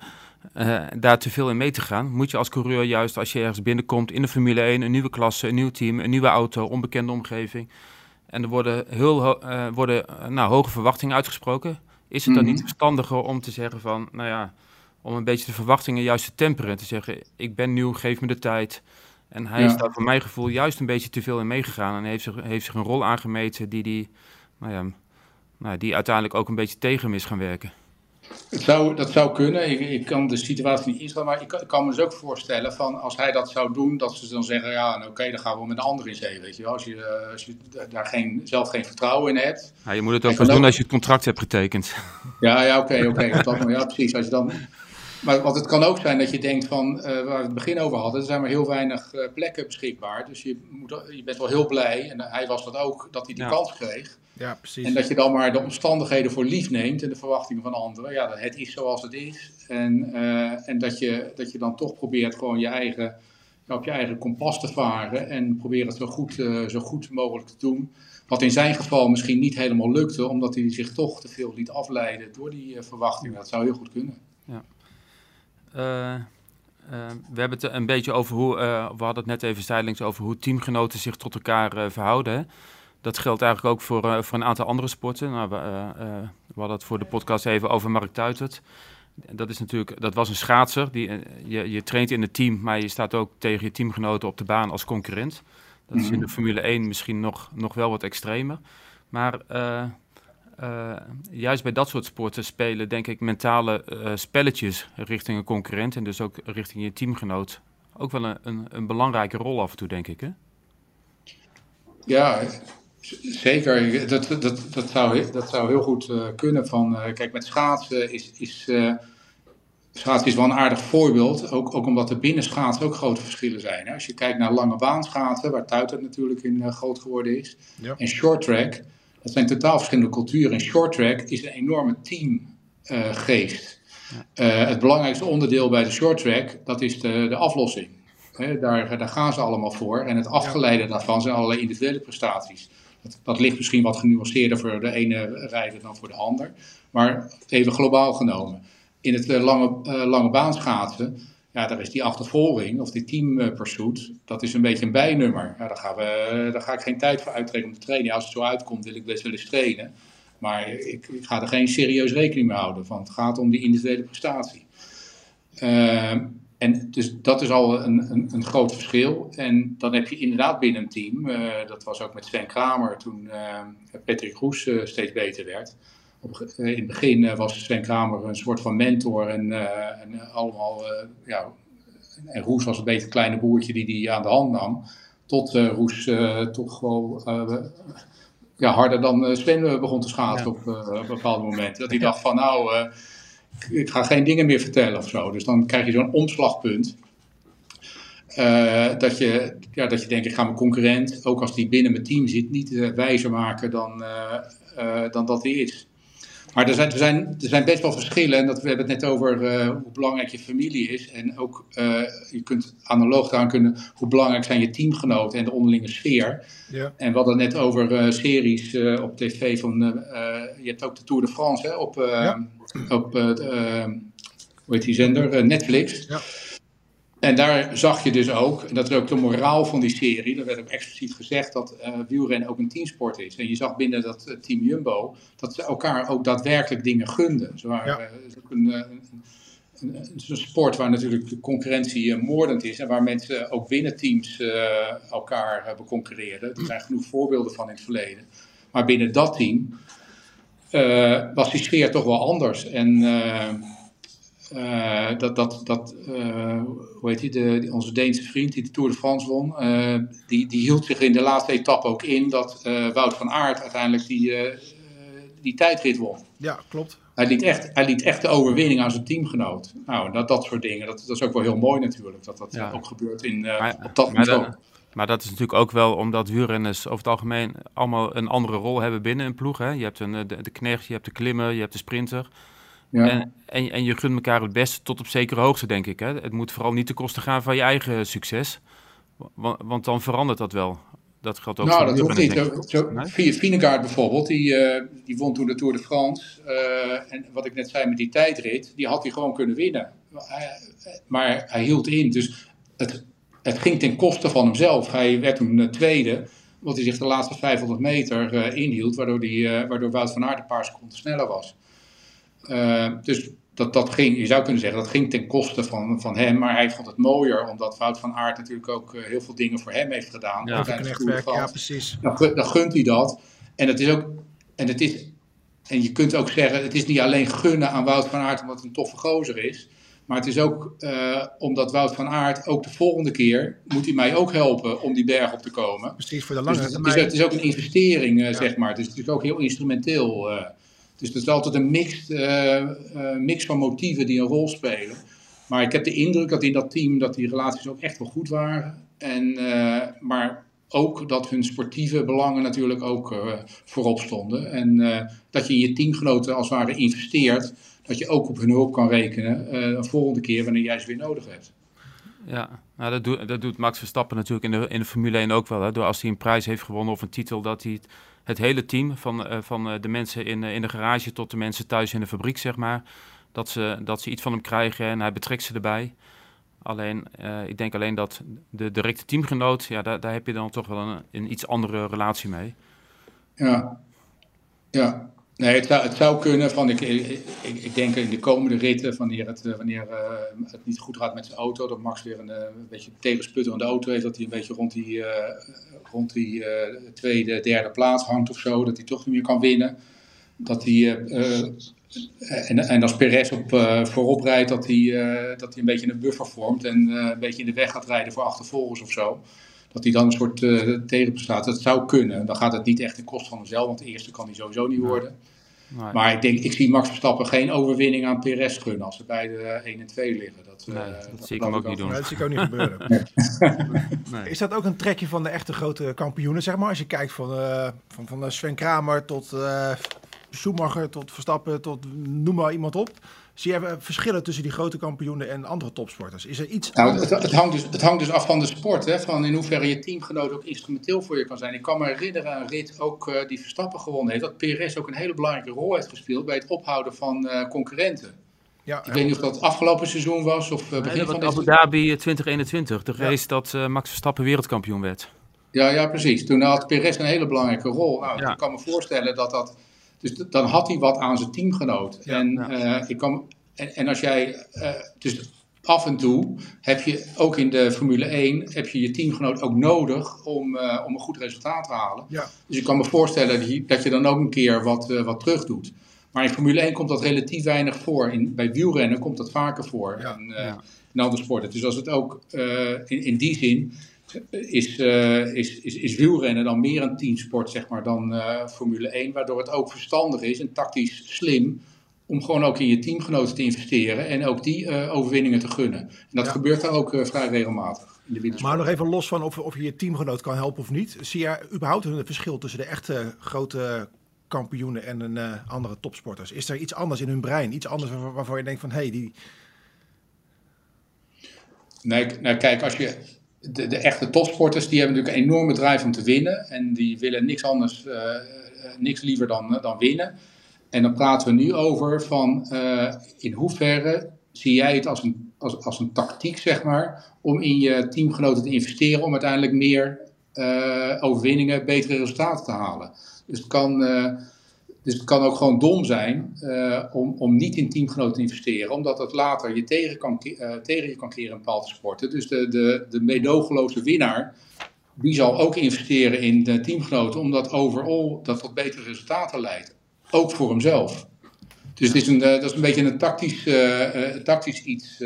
daar te veel in mee te gaan. Moet je als coureur juist als je ergens binnenkomt in de Formule 1, een nieuwe klasse, een nieuw team, een nieuwe auto, onbekende omgeving. En er worden, heel worden nou, hoge verwachtingen uitgesproken. Is het dan niet mhm. verstandiger om te zeggen van, nou ja, om een beetje de verwachtingen juist te temperen. Te zeggen, ik ben nieuw, geef me de tijd. En hij ja. is daar voor mijn gevoel juist een beetje te veel in meegegaan. En heeft zich, heeft zich een rol aangemeten die, die, nou ja, nou, die uiteindelijk ook een beetje tegen hem is gaan werken. Het zou, dat zou kunnen. Ik, ik kan de situatie niet inschatten, maar ik kan, ik kan, me dus ook voorstellen van als hij dat zou doen, dat ze dan zeggen, ja, nou, oké, dan gaan we met een ander in zee, weet je wel. Als je, uh, als je daar geen, zelf geen vertrouwen in hebt. Ja, je moet het ook pas doen als je het contract hebt getekend. Ja, ja, oké, oké. ja, precies. Als je dan... Maar want het kan ook zijn dat je denkt van, uh, waar we het begin over hadden, er zijn maar heel weinig uh, plekken beschikbaar. Dus je, moet, je bent wel heel blij, en hij was dat ook, dat hij die ja. kans kreeg. Ja, precies. En dat je dan maar de omstandigheden voor lief neemt en de verwachtingen van anderen. Ja, het is zoals het is. En, uh, en dat, je, dat je dan toch probeert gewoon je eigen, op je eigen kompas te varen en proberen het zo goed, zo goed mogelijk te doen. Wat in zijn geval misschien niet helemaal lukte, omdat hij zich toch te veel liet afleiden door die verwachtingen. Dat zou heel goed kunnen. Ja. we hebben het een beetje over hoe, we hadden het net even zijdelings over hoe teamgenoten zich tot elkaar verhouden. Dat geldt eigenlijk ook voor, uh, voor een aantal andere sporten. Nou, we, uh, we, hadden het voor de podcast even over Mark Tuitert. Dat, is natuurlijk, dat was een schaatser. Die, je, je traint in het team, maar je staat ook tegen je teamgenoten op de baan als concurrent. Dat is in de mhm. Formule 1 misschien nog, nog wel wat extremer. Maar juist bij dat soort sporten spelen, denk ik, mentale spelletjes richting een concurrent en dus ook richting je teamgenoot ook wel een, een, een belangrijke rol af en toe, denk ik. Hè? Ja, Zeker, dat, dat, dat, zou, dat zou heel goed uh, kunnen. Van, uh, kijk, met schaatsen is, is uh, schaatsen is wel een aardig voorbeeld. Ook, ook omdat er binnen schaatsen ook grote verschillen zijn. Hè. Als je kijkt naar lange baanschaatsen, waar Tuiter natuurlijk in groot geworden is. Ja. En short track, dat zijn totaal verschillende culturen. En short track is een enorme teamgeest. het belangrijkste onderdeel bij de short track, dat is de, de aflossing. daar, daar gaan ze allemaal voor. En het afgeleide daarvan zijn allerlei individuele prestaties. Dat, ligt misschien wat genuanceerder voor de ene rijder dan voor de ander. Maar even globaal genomen. In het uh, lange, uh, lange baanschaatsen, ja, daar is die achtervolging of die teampursuit, dat is een beetje een bijnummer. Ja, daar, gaan we, daar ga ik geen tijd voor uittrekken om te trainen. als het zo uitkomt, wil ik best wel eens trainen. Maar ik, ik ga er geen serieus rekening mee houden. Want het gaat om die individuele prestatie. Uh, en dus dat is al een, een, een, groot verschil. En dan heb je inderdaad binnen een team, uh, dat was ook met Sven Kramer toen uh, Patrick Roes uh, steeds beter werd. Op, in het begin was Sven Kramer een soort van mentor en, en allemaal, ja, en Roes was een beetje een kleine boertje die die aan de hand nam. Tot Roes toch wel ja, harder dan Sven begon te schaatsen op, op bepaalde momenten. Dat hij dacht van nou ik ga geen dingen meer vertellen of zo. Dus dan krijg je zo'n omslagpunt. Uh, dat, je, ja, dat je denkt, ik ga mijn concurrent, ook als die binnen mijn team zit, niet uh, wijzer maken dan, uh, dan dat hij is. Maar er zijn, er, zijn, er zijn best wel verschillen. En dat, we hebben het net over hoe belangrijk je familie is. En ook, je kunt analoog daaraan kunnen, hoe belangrijk zijn je teamgenoten en de onderlinge sfeer. Ja. En we hadden het net over series op tv van, je hebt ook de Tour de France hè, op, ja op uh, hoe heet die zender? Uh, Netflix. Ja. En daar zag je dus ook, en dat is ook de moraal van die serie, er werd ook expliciet gezegd dat uh, wielrennen ook een teamsport is. En je zag binnen dat team Jumbo dat ze elkaar ook daadwerkelijk dingen gunden. Ze waren, ja. een, een, een, een, sport waar natuurlijk de concurrentie moordend is en waar mensen ook binnen teams elkaar hebben concurreerden. Er zijn genoeg voorbeelden van in het verleden. Maar binnen dat team uh, was die sfeer toch wel anders. En uh, uh, dat, dat, dat hoe heet die, de, onze Deense vriend die de Tour de France won, die, die hield zich in de laatste etappe ook in dat Wout van Aert uiteindelijk die, die tijdrit won. Ja, klopt. Hij liet, echt, hij liet echt de overwinning aan zijn teamgenoot. Nou, dat, dat soort dingen. Dat, dat is ook wel heel mooi natuurlijk, dat dat ook gebeurt in, op dat niveau. Maar dat is natuurlijk ook wel omdat wielrenners over het algemeen allemaal een andere rol hebben binnen een ploeg. Hè? Je hebt een, de, de knecht, je hebt de klimmer, je hebt de sprinter. Ja. En, en, en, je gunt elkaar het beste tot op zekere hoogte, denk ik. Hè? Het moet vooral niet ten koste gaan van je eigen succes. Want, want dan verandert dat wel. Dat geldt ook nou, dat hoeft niet. Nee? bijvoorbeeld, die, uh, die won toen de Tour de France. Uh, en wat ik net zei met die tijdrit, die had hij gewoon kunnen winnen. Maar hij hield in. Dus het, het ging ten koste van hemzelf. Hij werd toen uh, tweede, omdat hij zich de laatste 500 meter uh, inhield, waardoor, die, uh, waardoor Wout van Aert een paar seconden sneller was. dus dat, dat ging, je zou kunnen zeggen, dat ging ten koste van, van hem, maar hij vond het mooier, omdat Wout van Aert natuurlijk ook heel veel dingen voor hem heeft gedaan. Ja, werk, ja precies. Dan, dan gunt hij dat. En het is ook, en het is, en je kunt ook zeggen, het is niet alleen gunnen aan Wout van Aert omdat hij een toffe gozer is, maar het is ook uh, omdat Wout van Aert ook de volgende keer moet hij mij ook helpen om die berg op te komen. Precies, voor de lange dus het, is, het is ook een investering, uh, ja. zeg maar. Het is ook heel instrumenteel. Uh, dus het is altijd een mix, mix van motieven die een rol spelen. Maar ik heb de indruk dat in dat team dat die relaties ook echt wel goed waren. En, maar ook dat hun sportieve belangen natuurlijk ook voorop stonden. En dat je in je teamgenoten als het ware investeert dat je ook op hun hulp kan rekenen uh, een volgende keer wanneer jij ze weer nodig hebt. Ja, nou, dat, doet, dat doet Max Verstappen natuurlijk in de, in de Formule 1 ook wel. Hè? Door als hij een prijs heeft gewonnen of een titel, dat hij het, het hele team, van, uh, van uh, de mensen in, in de garage tot de mensen thuis in de fabriek, zeg maar, dat ze, dat ze iets van hem krijgen en hij betrekt ze erbij. Alleen, ik denk alleen dat de directe teamgenoot, ja, daar, daar heb je dan toch wel een, een iets andere relatie mee. Ja, ja. Nee, het zou, het zou kunnen van, ik, ik, ik, denk in de komende ritten, wanneer het, wanneer, uh, het niet goed gaat met zijn auto, dat Max weer een, een beetje tegensputterende auto heeft, dat hij een beetje rond die, rond die tweede, derde plaats hangt of zo, dat hij toch niet meer kan winnen. Dat hij, en, en als Perez op, voorop rijdt, dat hij, dat hij een beetje een buffer vormt en een beetje in de weg gaat rijden voor achtervolgers of zo dat hij dan een soort uh, tegenprestaat. Dat zou kunnen. Dan gaat het niet echt ten koste van hemzelf, want de eerste kan hij sowieso niet worden. Nee. Maar ik denk, ik zie Max Verstappen geen overwinning aan Perez gunnen als ze beide 1 en 2 liggen. Dat, nee, uh, dat, dat zie ik hem ook niet doen. Dat zie ik ook niet gebeuren. nee. Is dat ook een trekje van de echte grote kampioenen, zeg maar? Als je kijkt van, uh, van, van Sven Kramer tot Schumacher, tot Verstappen, tot noem maar iemand op. Zie je verschillen tussen die grote kampioenen en andere topsporters? Is er iets nou, het, het, hangt dus, het hangt dus af van de sport, hè? van in hoeverre je teamgenoot ook instrumenteel voor je kan zijn. Ik kan me herinneren aan rit ook uh, die Verstappen gewonnen heeft, dat PRS ook een hele belangrijke rol heeft gespeeld bij het ophouden van uh, concurrenten. Ja, ik weet niet of dat afgelopen seizoen was of uh, begin nee, van dit Abu Dhabi 2021, de race ja. dat Max Verstappen wereldkampioen werd. Ja, ja, precies. Toen had Perez een hele belangrijke rol. Nou, ja. Ik kan me voorstellen dat dat dus dan had hij wat aan zijn teamgenoot. Ja, en, ja. Uh, ik kan, en, en, als jij, uh, dus af en toe heb je ook in de Formule 1, heb je je teamgenoot ook nodig om, uh, om een goed resultaat te halen. Ja. Dus ik kan me voorstellen dat je, dat je dan ook een keer wat, wat terug doet. Maar in Formule 1 komt dat relatief weinig voor. In, bij wielrennen komt dat vaker voor. Ja, en, in andere sporten. Dus als het ook in, in die zin is, uh, is, is, is wielrennen dan meer een teamsport zeg maar, dan uh, Formule 1. Waardoor het ook verstandig is en tactisch slim om gewoon ook in je teamgenoten te investeren en ook die uh, overwinningen te gunnen. En dat ja. gebeurt daar ook vrij regelmatig. In de maar nog even los van of, of je je teamgenoot kan helpen of niet. Zie je überhaupt een verschil tussen de echte grote kampioenen en een, andere topsporters? Is er iets anders in hun brein? Iets anders waar, waarvan je denkt van hé, hey, die... Nee, nou kijk, als je de, de, echte topsporters die hebben natuurlijk een enorme drive om te winnen. En die willen niks anders, uh, niks liever dan, dan winnen. En dan praten we nu over van uh, in hoeverre zie jij het als een, als, als een tactiek, zeg maar, om in je teamgenoten te investeren om uiteindelijk meer overwinningen, betere resultaten te halen. Dus het kan dus het kan ook gewoon dom zijn uh, om, om niet in teamgenoten te investeren, omdat dat later je tegen, kan, uh, tegen je kan keren in bepaalde sporten. Dus de, de, de meedogenloze winnaar, die zal ook investeren in de teamgenoten, omdat overal dat tot betere resultaten leidt. Ook voor hemzelf. Dus het is een, dat is een beetje een tactisch, tactisch iets.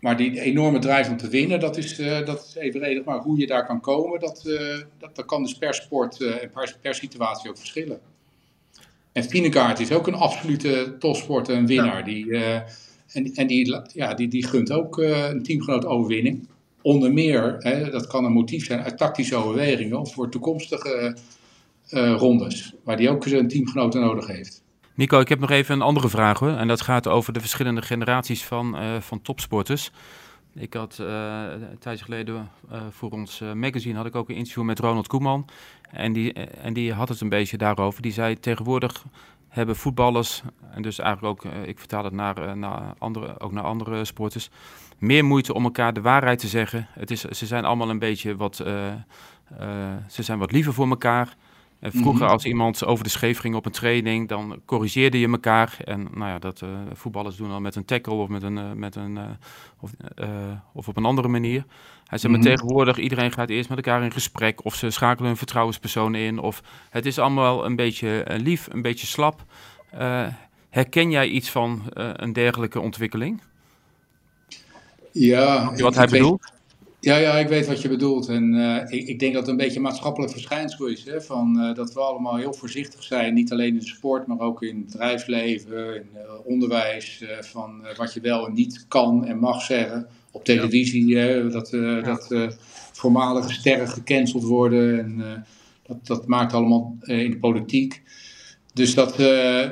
maar die enorme drive om te winnen, dat is, dat is evenredig. Maar hoe je daar kan komen, dat, dat, dat kan dus per sport en per, per situatie ook verschillen. En Finekaart is ook een absolute topsporter, een winnaar. Ja. Die, uh, en en die, ja, die, die gunt ook uh, een teamgenoot overwinning. Onder meer, hè, dat kan een motief zijn uit tactische overwegingen of voor toekomstige uh, rondes. Waar die ook een teamgenoot nodig heeft. Nico, ik heb nog even een andere vraag hoor. En dat gaat over de verschillende generaties van, van topsporters. Ik had uh, een tijdje geleden uh, voor ons magazine had ik ook een interview met Ronald Koeman. En die, en die had het een beetje daarover. Die zei tegenwoordig hebben voetballers, en dus eigenlijk ook, ik vertaal het naar, naar andere, ook naar andere sporters, meer moeite om elkaar de waarheid te zeggen. Het is, ze zijn allemaal een beetje wat, ze zijn wat liever voor elkaar. En vroeger, mm -hmm. als iemand over de scheef ging op een training, dan corrigeerde je elkaar. En nou ja, dat uh, voetballers doen al met een tackle of, met een, uh, met een, uh, of, of, op een andere manier. Hij zei, mm -hmm. maar tegenwoordig, iedereen gaat eerst met elkaar in gesprek. Of ze schakelen een vertrouwenspersoon in. Of het is allemaal een beetje lief, een beetje slap. herken jij iets van een dergelijke ontwikkeling? Ja. Wat hij bedoelt? Ja, ja, ik weet wat je bedoelt. En uh, ik, ik, denk dat het een beetje een maatschappelijk verschijnsel is. Hè? Van, uh, dat we allemaal heel voorzichtig zijn. Niet alleen in de sport, maar ook in het bedrijfsleven, in uh, onderwijs. van wat je wel en niet kan en mag zeggen. Op televisie, ja. dat, ja. dat voormalige sterren gecanceld worden. En, dat, dat maakt allemaal in de politiek. Dus, dat,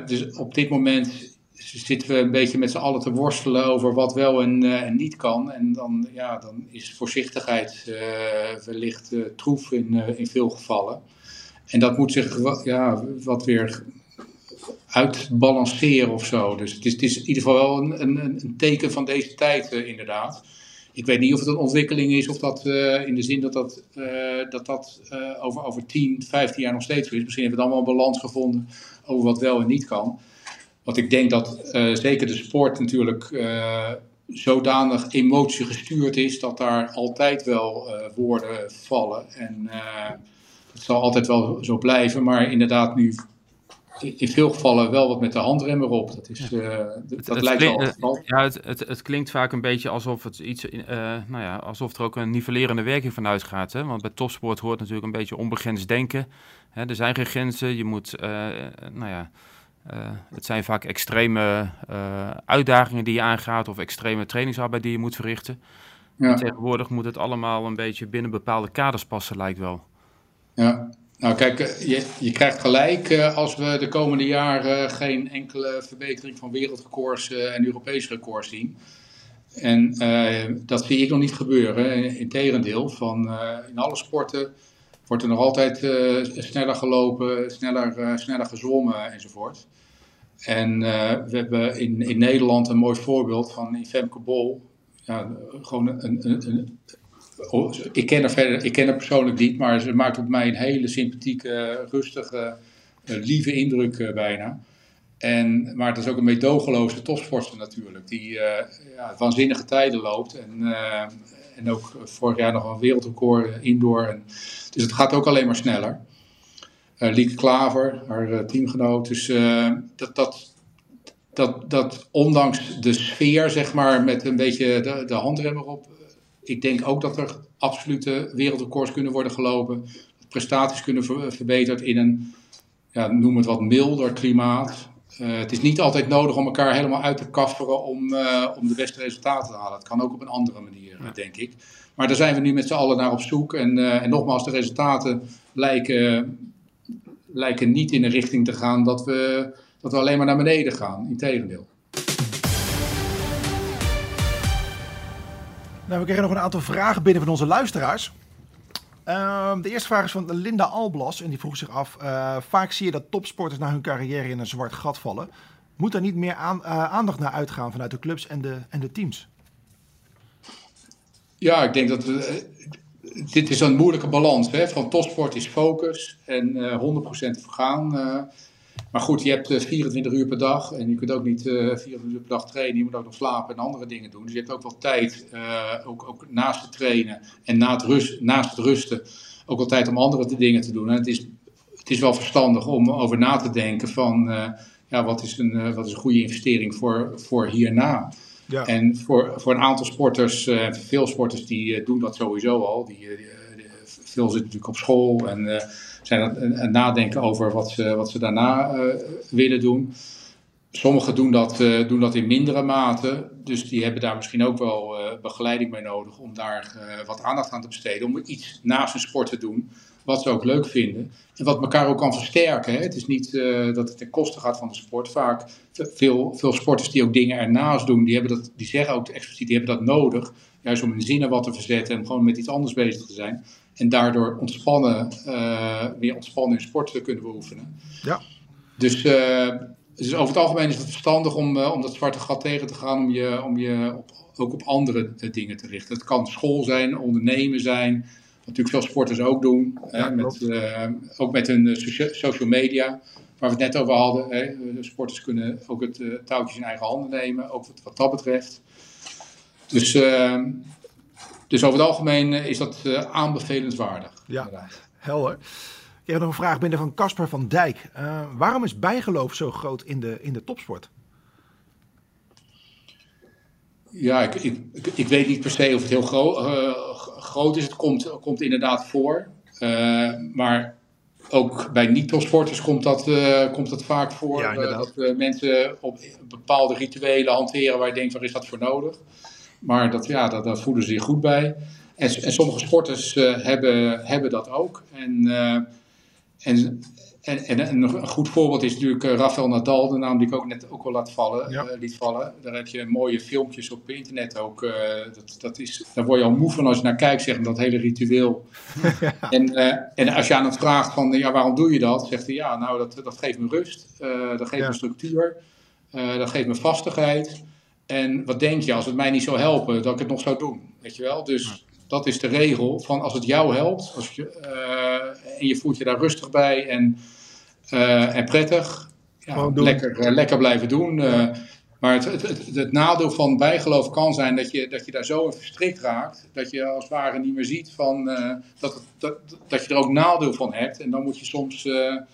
dus op dit moment zitten we een beetje met z'n allen te worstelen over wat wel en, en niet kan. En dan, ja, dan is voorzichtigheid wellicht troef in, in veel gevallen. En dat moet zich ja, wat weer uitbalanceren of zo. Dus het is, het is in ieder geval wel een, een, een teken van deze tijd, inderdaad. Ik weet niet of het een ontwikkeling is of dat in de zin dat dat, dat, dat over, over 10, 15 jaar nog steeds is. Misschien hebben we dan wel een balans gevonden over wat wel en niet kan. Want ik denk dat zeker de sport natuurlijk zodanig emotiegestuurd is dat daar altijd wel woorden vallen. En het zal altijd wel zo blijven, maar inderdaad nu in veel gevallen wel wat met de handrem erop. Dat, is, uh, dat het, lijkt wel Ja, het, het, het, klinkt vaak een beetje alsof, het iets, uh, nou ja, alsof er ook een nivellerende werking vanuit gaat. Hè? Want bij topsport hoort natuurlijk een beetje onbegrensd denken. Hè? Er zijn geen grenzen. Je moet, uh, nou ja, het zijn vaak extreme uitdagingen die je aangaat of extreme trainingsarbeid die je moet verrichten. Ja. tegenwoordig moet het allemaal een beetje binnen bepaalde kaders passen, lijkt wel. Ja, nou kijk, eh, je, je krijgt gelijk eh, als we de komende jaren geen enkele verbetering van wereldrecords eh, en Europese records zien. En dat zie ik nog niet gebeuren. Integendeel, van, in alle sporten wordt er nog altijd sneller gelopen, sneller, sneller gezwommen enzovoort. En we hebben in, in Nederland een mooi voorbeeld van Femke Bol. Ja, gewoon een, een, een, Oh, ik ken haar verder, ik ken haar persoonlijk niet, maar ze maakt op mij een hele sympathieke, rustige, eh, lieve indruk eh, bijna. En, maar het is ook een meedogenloze topsporter natuurlijk, die uh, ja, waanzinnige tijden loopt. En, en ook vorig jaar nog een wereldrecord indoor. En, dus het gaat ook alleen maar sneller. Lieke Klaver, haar teamgenoot. Dus dat, dat, dat, dat ondanks de sfeer, zeg maar, met een beetje de, de handrem erop, ik denk ook dat er absolute wereldrecords kunnen worden gelopen. Prestaties kunnen ver, verbeterd in een, ja, noem het wat milder klimaat. Uh, het is niet altijd nodig om elkaar helemaal uit te kafferen om, uh, om de beste resultaten te halen. Het kan ook op een andere manier, ja. denk ik. Maar daar zijn we nu met z'n allen naar op zoek. En, uh, en nogmaals, de resultaten lijken, lijken niet in de richting te gaan dat we, dat we alleen maar naar beneden gaan. Integendeel. Nou, we kregen nog een aantal vragen binnen van onze luisteraars. Uh, de eerste vraag is van Linda Alblas en die vroeg zich af: uh, vaak zie je dat topsporters na hun carrière in een zwart gat vallen. Moet er niet meer uh, aandacht naar uitgaan vanuit de clubs en de, en de teams? Ja, ik denk dat we, eh, dit is een moeilijke balans. Hè? Van topsport is focus en 100% vergaan. Maar goed, je hebt 24 eh, uur per dag en je kunt ook niet 24 eh, uur per dag trainen. Je moet ook nog slapen en andere dingen doen. Dus je hebt ook wel tijd, uh, ook, ook naast het trainen en na het rust, naast het rusten, ook wel tijd om andere dingen te doen. En het is, het is wel verstandig om over na te denken van, uh, ja, wat is een, wat is een goede investering voor, voor hierna? Ja. En voor, voor een aantal sporters, veel sporters die doen dat sowieso al. Die, veel zitten natuurlijk op school en zijn aan het nadenken over wat ze, wat ze daarna uh, willen doen. Sommigen doen dat, uh, doen dat in mindere mate, dus die hebben daar misschien ook wel uh, begeleiding bij nodig om daar wat aandacht aan te besteden. Om iets naast hun sport te doen, wat ze ook leuk vinden. En wat elkaar ook kan versterken. Hè. Het is niet dat het ten koste gaat van de sport. Vaak veel, veel sporters die ook dingen ernaast doen, die, hebben dat, die zeggen ook expliciet, die hebben dat nodig. Juist om hun zinnen wat te verzetten en gewoon met iets anders bezig te zijn. En daardoor ontspannen, meer ontspannen in sport te kunnen beoefenen. Ja. Dus, uh, dus over het algemeen is het verstandig om, uh, om dat zwarte gat tegen te gaan, om je, om je op, ook op andere dingen te richten. Het kan school zijn, ondernemen zijn, natuurlijk veel sporters ook doen. Ja, met, ook met hun social media, waar we het net over hadden. Hè. Sporters kunnen ook het touwtje in eigen handen nemen, ook wat, wat dat betreft. Dus dus over het algemeen eh, is dat uh, aanbevelenswaardig. Ja, inderdaad. helder. Ik heb nog een vraag binnen van Casper van Dijk. Uh, waarom is bijgeloof zo groot in de, in de topsport? Ja, ik, ik, ik, weet niet per se of het heel gro uh, groot is. Het komt, komt inderdaad voor. Uh, maar ook bij niet-topsporters komt, dat, komt dat vaak voor. Ja, dat mensen op bepaalde rituelen hanteren waar je denkt, waar is dat voor nodig? Maar dat, ja, dat, daar voelen ze zich goed bij. En, en sommige sporters uh, hebben, hebben dat ook. En, uh, en, en, en, een goed voorbeeld is natuurlijk uh, Rafael Nadal, de naam die ik ook net ook wel laat vallen, ja. liet vallen. Daar heb je mooie filmpjes op internet ook. dat, dat is, daar word je al moe van als je naar kijkt, zeg maar, dat hele ritueel. en, en als je aan het vraagt van, ja, waarom doe je dat? Zegt hij, ja, nou, dat, dat geeft me rust, dat geeft me structuur, dat geeft me vastigheid. En wat denk je, als het mij niet zou helpen, dat ik het nog zou doen? Weet je wel? Dus dat is de regel van als het jou helpt als je, uh, en je voelt je daar rustig bij en, uh, en prettig, ja, lekker, uh, lekker blijven doen. maar het, het, het, het, nadeel van bijgeloof kan zijn dat je, dat je daar zo in verstrikt raakt, dat je als het ware niet meer ziet van, dat, dat, dat je er ook nadeel van hebt. En dan moet je soms, ja,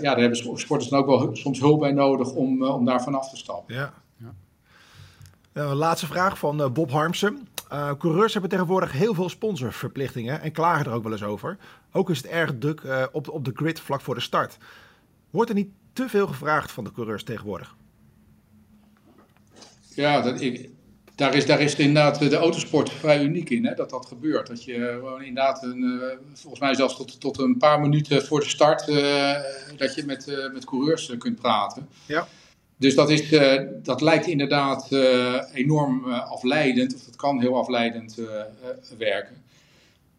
daar hebben sporters dan ook wel soms hulp bij nodig om, om daar vanaf te stappen. Ja. Uh, laatste vraag van uh, Bob Harmsen. Uh, coureurs hebben tegenwoordig heel veel sponsorverplichtingen en klagen er ook wel eens over. Ook is het erg druk op, op de grid vlak voor de start. Wordt er niet te veel gevraagd van de coureurs tegenwoordig? Ja, dat, ik, daar, is, daar is inderdaad de autosport vrij uniek in, hè, dat dat gebeurt. Dat je gewoon inderdaad, een, volgens mij zelfs tot, tot een paar minuten voor de start, dat je met, met coureurs kunt praten. Ja. Dus dat, is, uh, dat lijkt inderdaad uh, enorm uh, afleidend, of dat kan heel afleidend werken.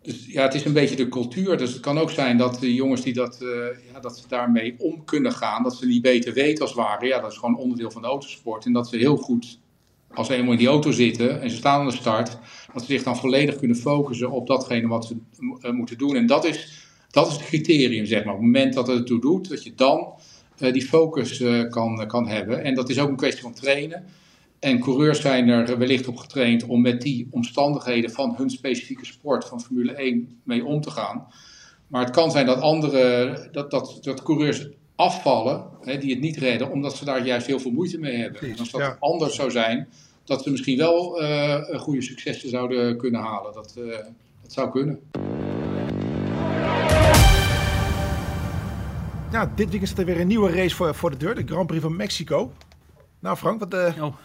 Dus ja, het is een beetje de cultuur. Dus het kan ook zijn dat de jongens die dat, ja, dat ze daarmee om kunnen gaan, dat ze niet beter weten als het ware. Ja, dat is gewoon onderdeel van de autosport. En dat ze heel goed, als ze eenmaal in die auto zitten en ze staan aan de start, dat ze zich dan volledig kunnen focussen op datgene wat ze moeten doen. En dat is, dat is het criterium, zeg maar. Op het moment dat het ertoe doet, dat je dan eh, die focus eh, kan, kan hebben. En dat is ook een kwestie van trainen. En coureurs zijn er wellicht op getraind om met die omstandigheden van hun specifieke sport, van Formule 1, mee om te gaan. Maar het kan zijn dat andere, dat, dat, dat coureurs afvallen, hè, die het niet redden, omdat ze daar juist heel veel moeite mee hebben. en als dat anders zou zijn, dat ze misschien wel uh, goede successen zouden kunnen halen. Dat, uh, dat zou kunnen. Nou, dit weekend staat er weer een nieuwe race voor, voor de deur. De Grand Prix van Mexico. Nou Frank, wat, uh... oh.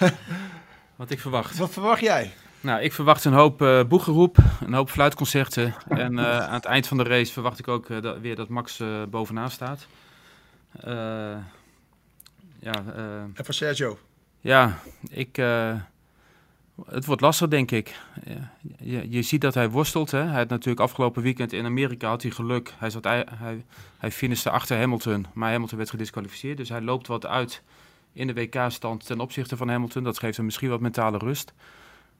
wat ik verwacht. Wat verwacht jij? Nou, ik verwacht een hoop uh, boegeroep, een hoop fluitconcerten. en uh, aan het eind van de race verwacht ik ook dat, weer dat Max bovenaan staat. ja, en voor Sergio? Ja, ik... Het wordt lastig, denk ik. Je, je ziet dat hij worstelt. Hè? Hij had natuurlijk afgelopen weekend in Amerika had hij geluk. Hij, zat, hij, hij finishte achter Hamilton, maar Hamilton werd gedisqualificeerd. Dus hij loopt wat uit in de WK-stand ten opzichte van Hamilton. Dat geeft hem misschien wat mentale rust.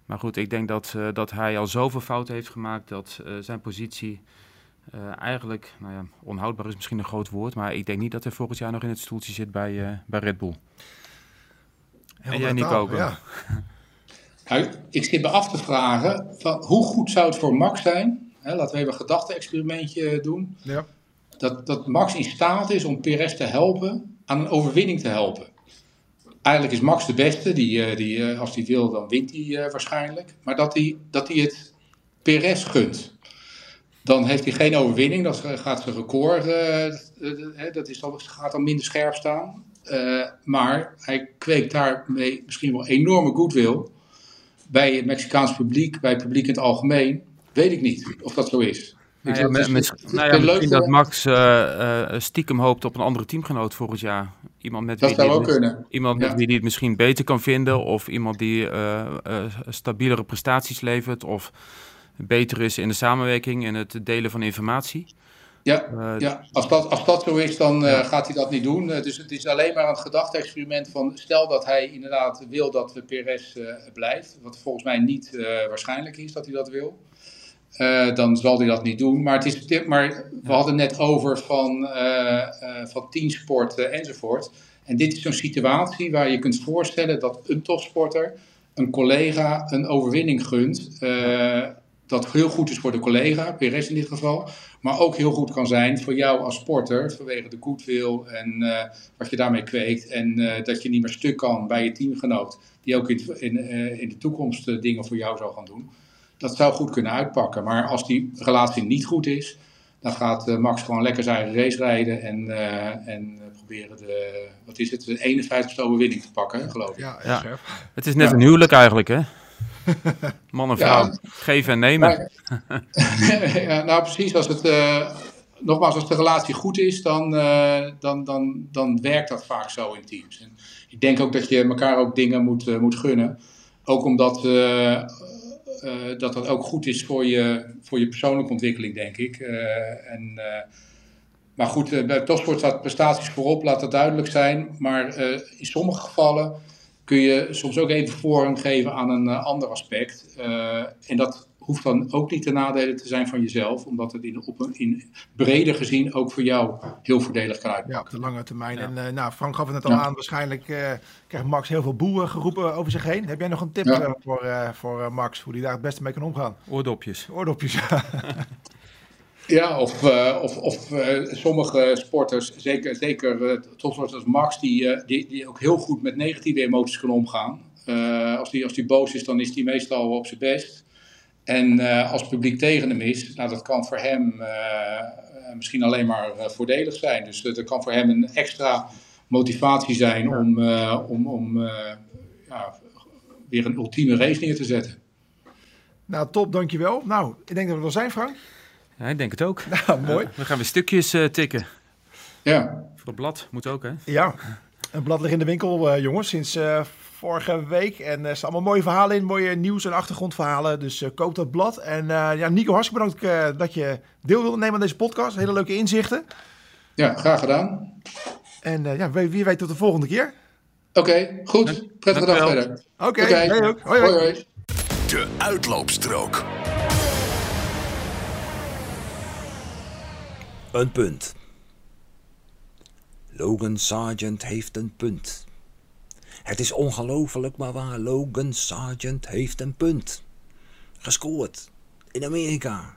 Maar goed, ik denk dat, uh, dat hij al zoveel fouten heeft gemaakt dat uh, zijn positie uh, eigenlijk, nou ja, onhoudbaar is misschien een groot woord. Maar ik denk niet dat hij volgend jaar nog in het stoeltje zit bij, bij Red Bull. Heel en jij, Nico? Ja. Nou, ik zit me af te vragen, van, hoe goed zou het voor Max zijn? Hè, laten we even een gedachte-experimentje doen. Ja. Dat, dat Max in staat is om Perez te helpen, aan een overwinning te helpen. Eigenlijk is Max de beste, die, eh, die, eh, als hij wil dan wint hij uh, waarschijnlijk. Maar dat hij, dat hij het Perez gunt. Dan heeft hij geen overwinning, dat gaat zijn record, uh, dat is dan, gaat dan minder scherp staan. maar hij kweekt daarmee misschien wel enorme goodwill bij het Mexicaans publiek, bij het publiek in het algemeen, weet ik niet of dat zo is. Nou ja, met, nou ja, misschien dat Max uh, stiekem hoopt op een andere teamgenoot volgend jaar. Iemand met dat wie zou ook kunnen. Iemand met wie die het misschien beter kan vinden. Of iemand die uh, stabielere prestaties levert. Of beter is in de samenwerking en het delen van informatie. Ja, uh, ja. Als, dat, als dat zo is, dan uh, gaat hij dat niet doen. Uh, dus het is alleen maar een gedachte-experiment van... stel dat hij inderdaad wil dat de PRS blijft... wat volgens mij niet waarschijnlijk is dat hij dat wil... dan zal hij dat niet doen. Maar, het is, maar we hadden net over van, van teamsport enzovoort. En dit is zo'n situatie waar je kunt voorstellen... dat een topsporter een collega een overwinning gunt dat heel goed is voor de collega, PRS in dit geval, maar ook heel goed kan zijn voor jou als sporter vanwege de goodwill en uh, wat je daarmee kweekt en uh, dat je niet meer stuk kan bij je teamgenoot die ook in, in, uh, in de toekomst dingen voor jou zou gaan doen. Dat zou goed kunnen uitpakken, maar als die relatie niet goed is, dan gaat Max gewoon lekker zijn eigen race rijden en, en proberen de, wat is het, de 51ste overwinning te pakken, geloof ik. Ja, ja. Het is net een huwelijk eigenlijk, hè? Man en vrouw, geven en nemen. ja, nou precies, als het, uh, nogmaals, als de relatie goed is, dan, dan, dan, dan werkt dat vaak zo in teams. En ik denk ook dat je elkaar ook dingen moet, moet gunnen. Ook omdat dat dat ook goed is voor je, voor je persoonlijke ontwikkeling, denk ik. en maar goed, eh, bij topsport staat prestaties voorop, laat dat duidelijk zijn. Maar eh, in sommige gevallen kun je soms ook even voorrang geven aan een uh, ander aspect. en dat hoeft dan ook niet ten nadele te zijn van jezelf, omdat het in, op een, in breder gezien ook voor jou heel voordelig kan uitpakken. Ja, op de lange termijn. En nou, Frank gaf het net al aan, waarschijnlijk krijgt Max heel veel boeren geroepen over zich heen. Heb jij nog een tip voor, voor Max, hoe hij daar het beste mee kan omgaan? Oordopjes. Oordopjes, Ja, of, uh, of, of uh, sommige sporters, zeker, zeker uh, topsporters als Max, die, die, die ook heel goed met negatieve emoties kunnen omgaan. als hij als die boos is, dan is hij meestal op zijn best. En als het publiek tegen hem is, nou, dat kan voor hem misschien alleen maar voordelig zijn. Dus dat kan voor hem een extra motivatie zijn om, om, om ja, weer een ultieme race neer te zetten. Nou, top, dankjewel. Nou, ik denk dat we er zijn, Frank. Ja, ik denk het ook. Nou, mooi. we gaan weer stukjes uh, tikken. Ja. Voor het blad moet ook, hè? Ja, een blad ligt in de winkel, uh, jongens, sinds uh, vorige week. En er staan allemaal mooie verhalen in, mooie nieuws- en achtergrondverhalen. Dus koop dat blad. En ja, Nico, hartstikke bedankt dat je deel wilde nemen aan deze podcast. Hele leuke inzichten. Ja, graag gedaan. En ja, wie, wie weet tot de volgende keer. Oké, okay, goed. Prettige dag verder. Oké, okay, okay. ook. Hoi, hoi. hoi, hoi. De uitloopstrook. Een punt. Logan Sargent heeft een punt. Het is ongelooflijk, maar waar. Logan Sargent heeft een punt. Gescoord. In Amerika.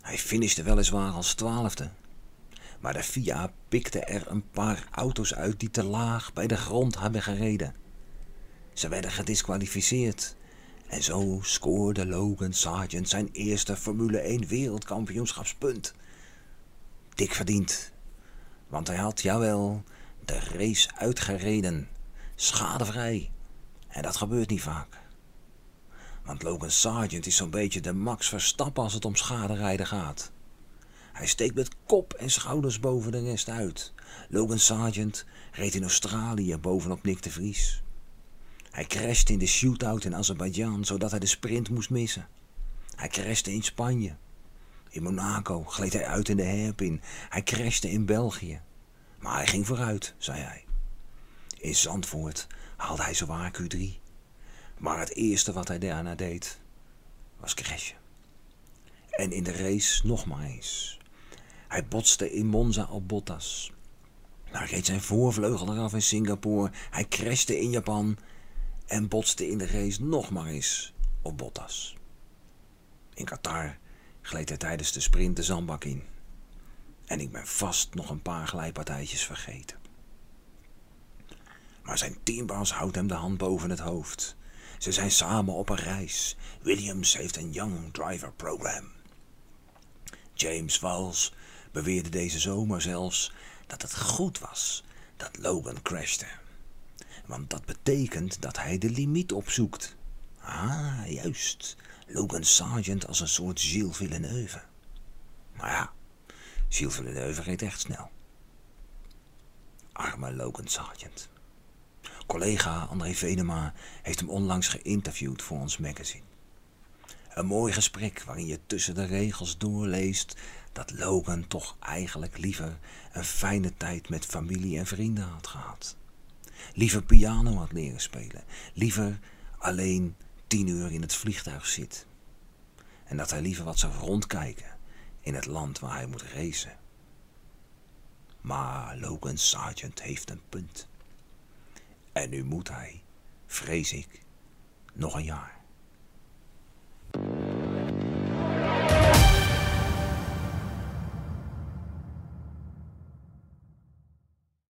Hij finishte weliswaar als twaalfde. Maar de FIA pikte er een paar auto's uit die te laag bij de grond hebben gereden. Ze werden gedisqualificeerd. En zo scoorde Logan Sargent zijn eerste Formule 1 wereldkampioenschapspunt dik verdiend. Want hij had, jawel, de race uitgereden. Schadevrij. En dat gebeurt niet vaak. Want Logan Sargent is zo'n beetje de Max Verstappen als het om schaderijden gaat. Hij steekt met kop en schouders boven de rest uit. Logan Sargent reed in Australië bovenop Nick de Vries. Hij crashte in de shootout in Azerbeidzjan zodat hij de sprint moest missen. Hij crashte in Spanje. In Monaco gleed hij uit in de hairpin. Hij crashte in België. Maar hij ging vooruit, zei hij. In Zandvoort haalde hij zowaar Q3. Maar het eerste wat hij daarna deed, was crashen. En in de race nog maar eens. Hij botste in Monza op Bottas. Hij reed zijn voorvleugel eraf in Singapore. Hij crashte in Japan. En botste in de race nog maar eens op Bottas. In Qatar gleed hij tijdens de sprint de zandbak in. En ik ben vast nog een paar glijpartijtjes vergeten. Maar zijn teambaas houdt hem de hand boven het hoofd. Ze zijn samen op een reis. Williams heeft een Young Driver Program. James Walls beweerde deze zomer zelfs dat het goed was dat Logan crashte. Want dat betekent dat hij de limiet opzoekt. Ah, juist. Logan Sargent als een soort Gilles Villeneuve. Maar ja, Gilles Villeneuve reed echt snel. Arme Logan Sargent. Collega André Venema heeft hem onlangs geïnterviewd voor ons magazine. Een mooi gesprek waarin je tussen de regels doorleest dat Logan toch eigenlijk liever een fijne tijd met familie en vrienden had gehad. Liever piano had leren spelen. Liever alleen tien uur in het vliegtuig zit. En dat hij liever wat zou rondkijken in het land waar hij moet racen. Maar Logan Sargent heeft een punt. En nu moet hij, vrees ik, nog een jaar.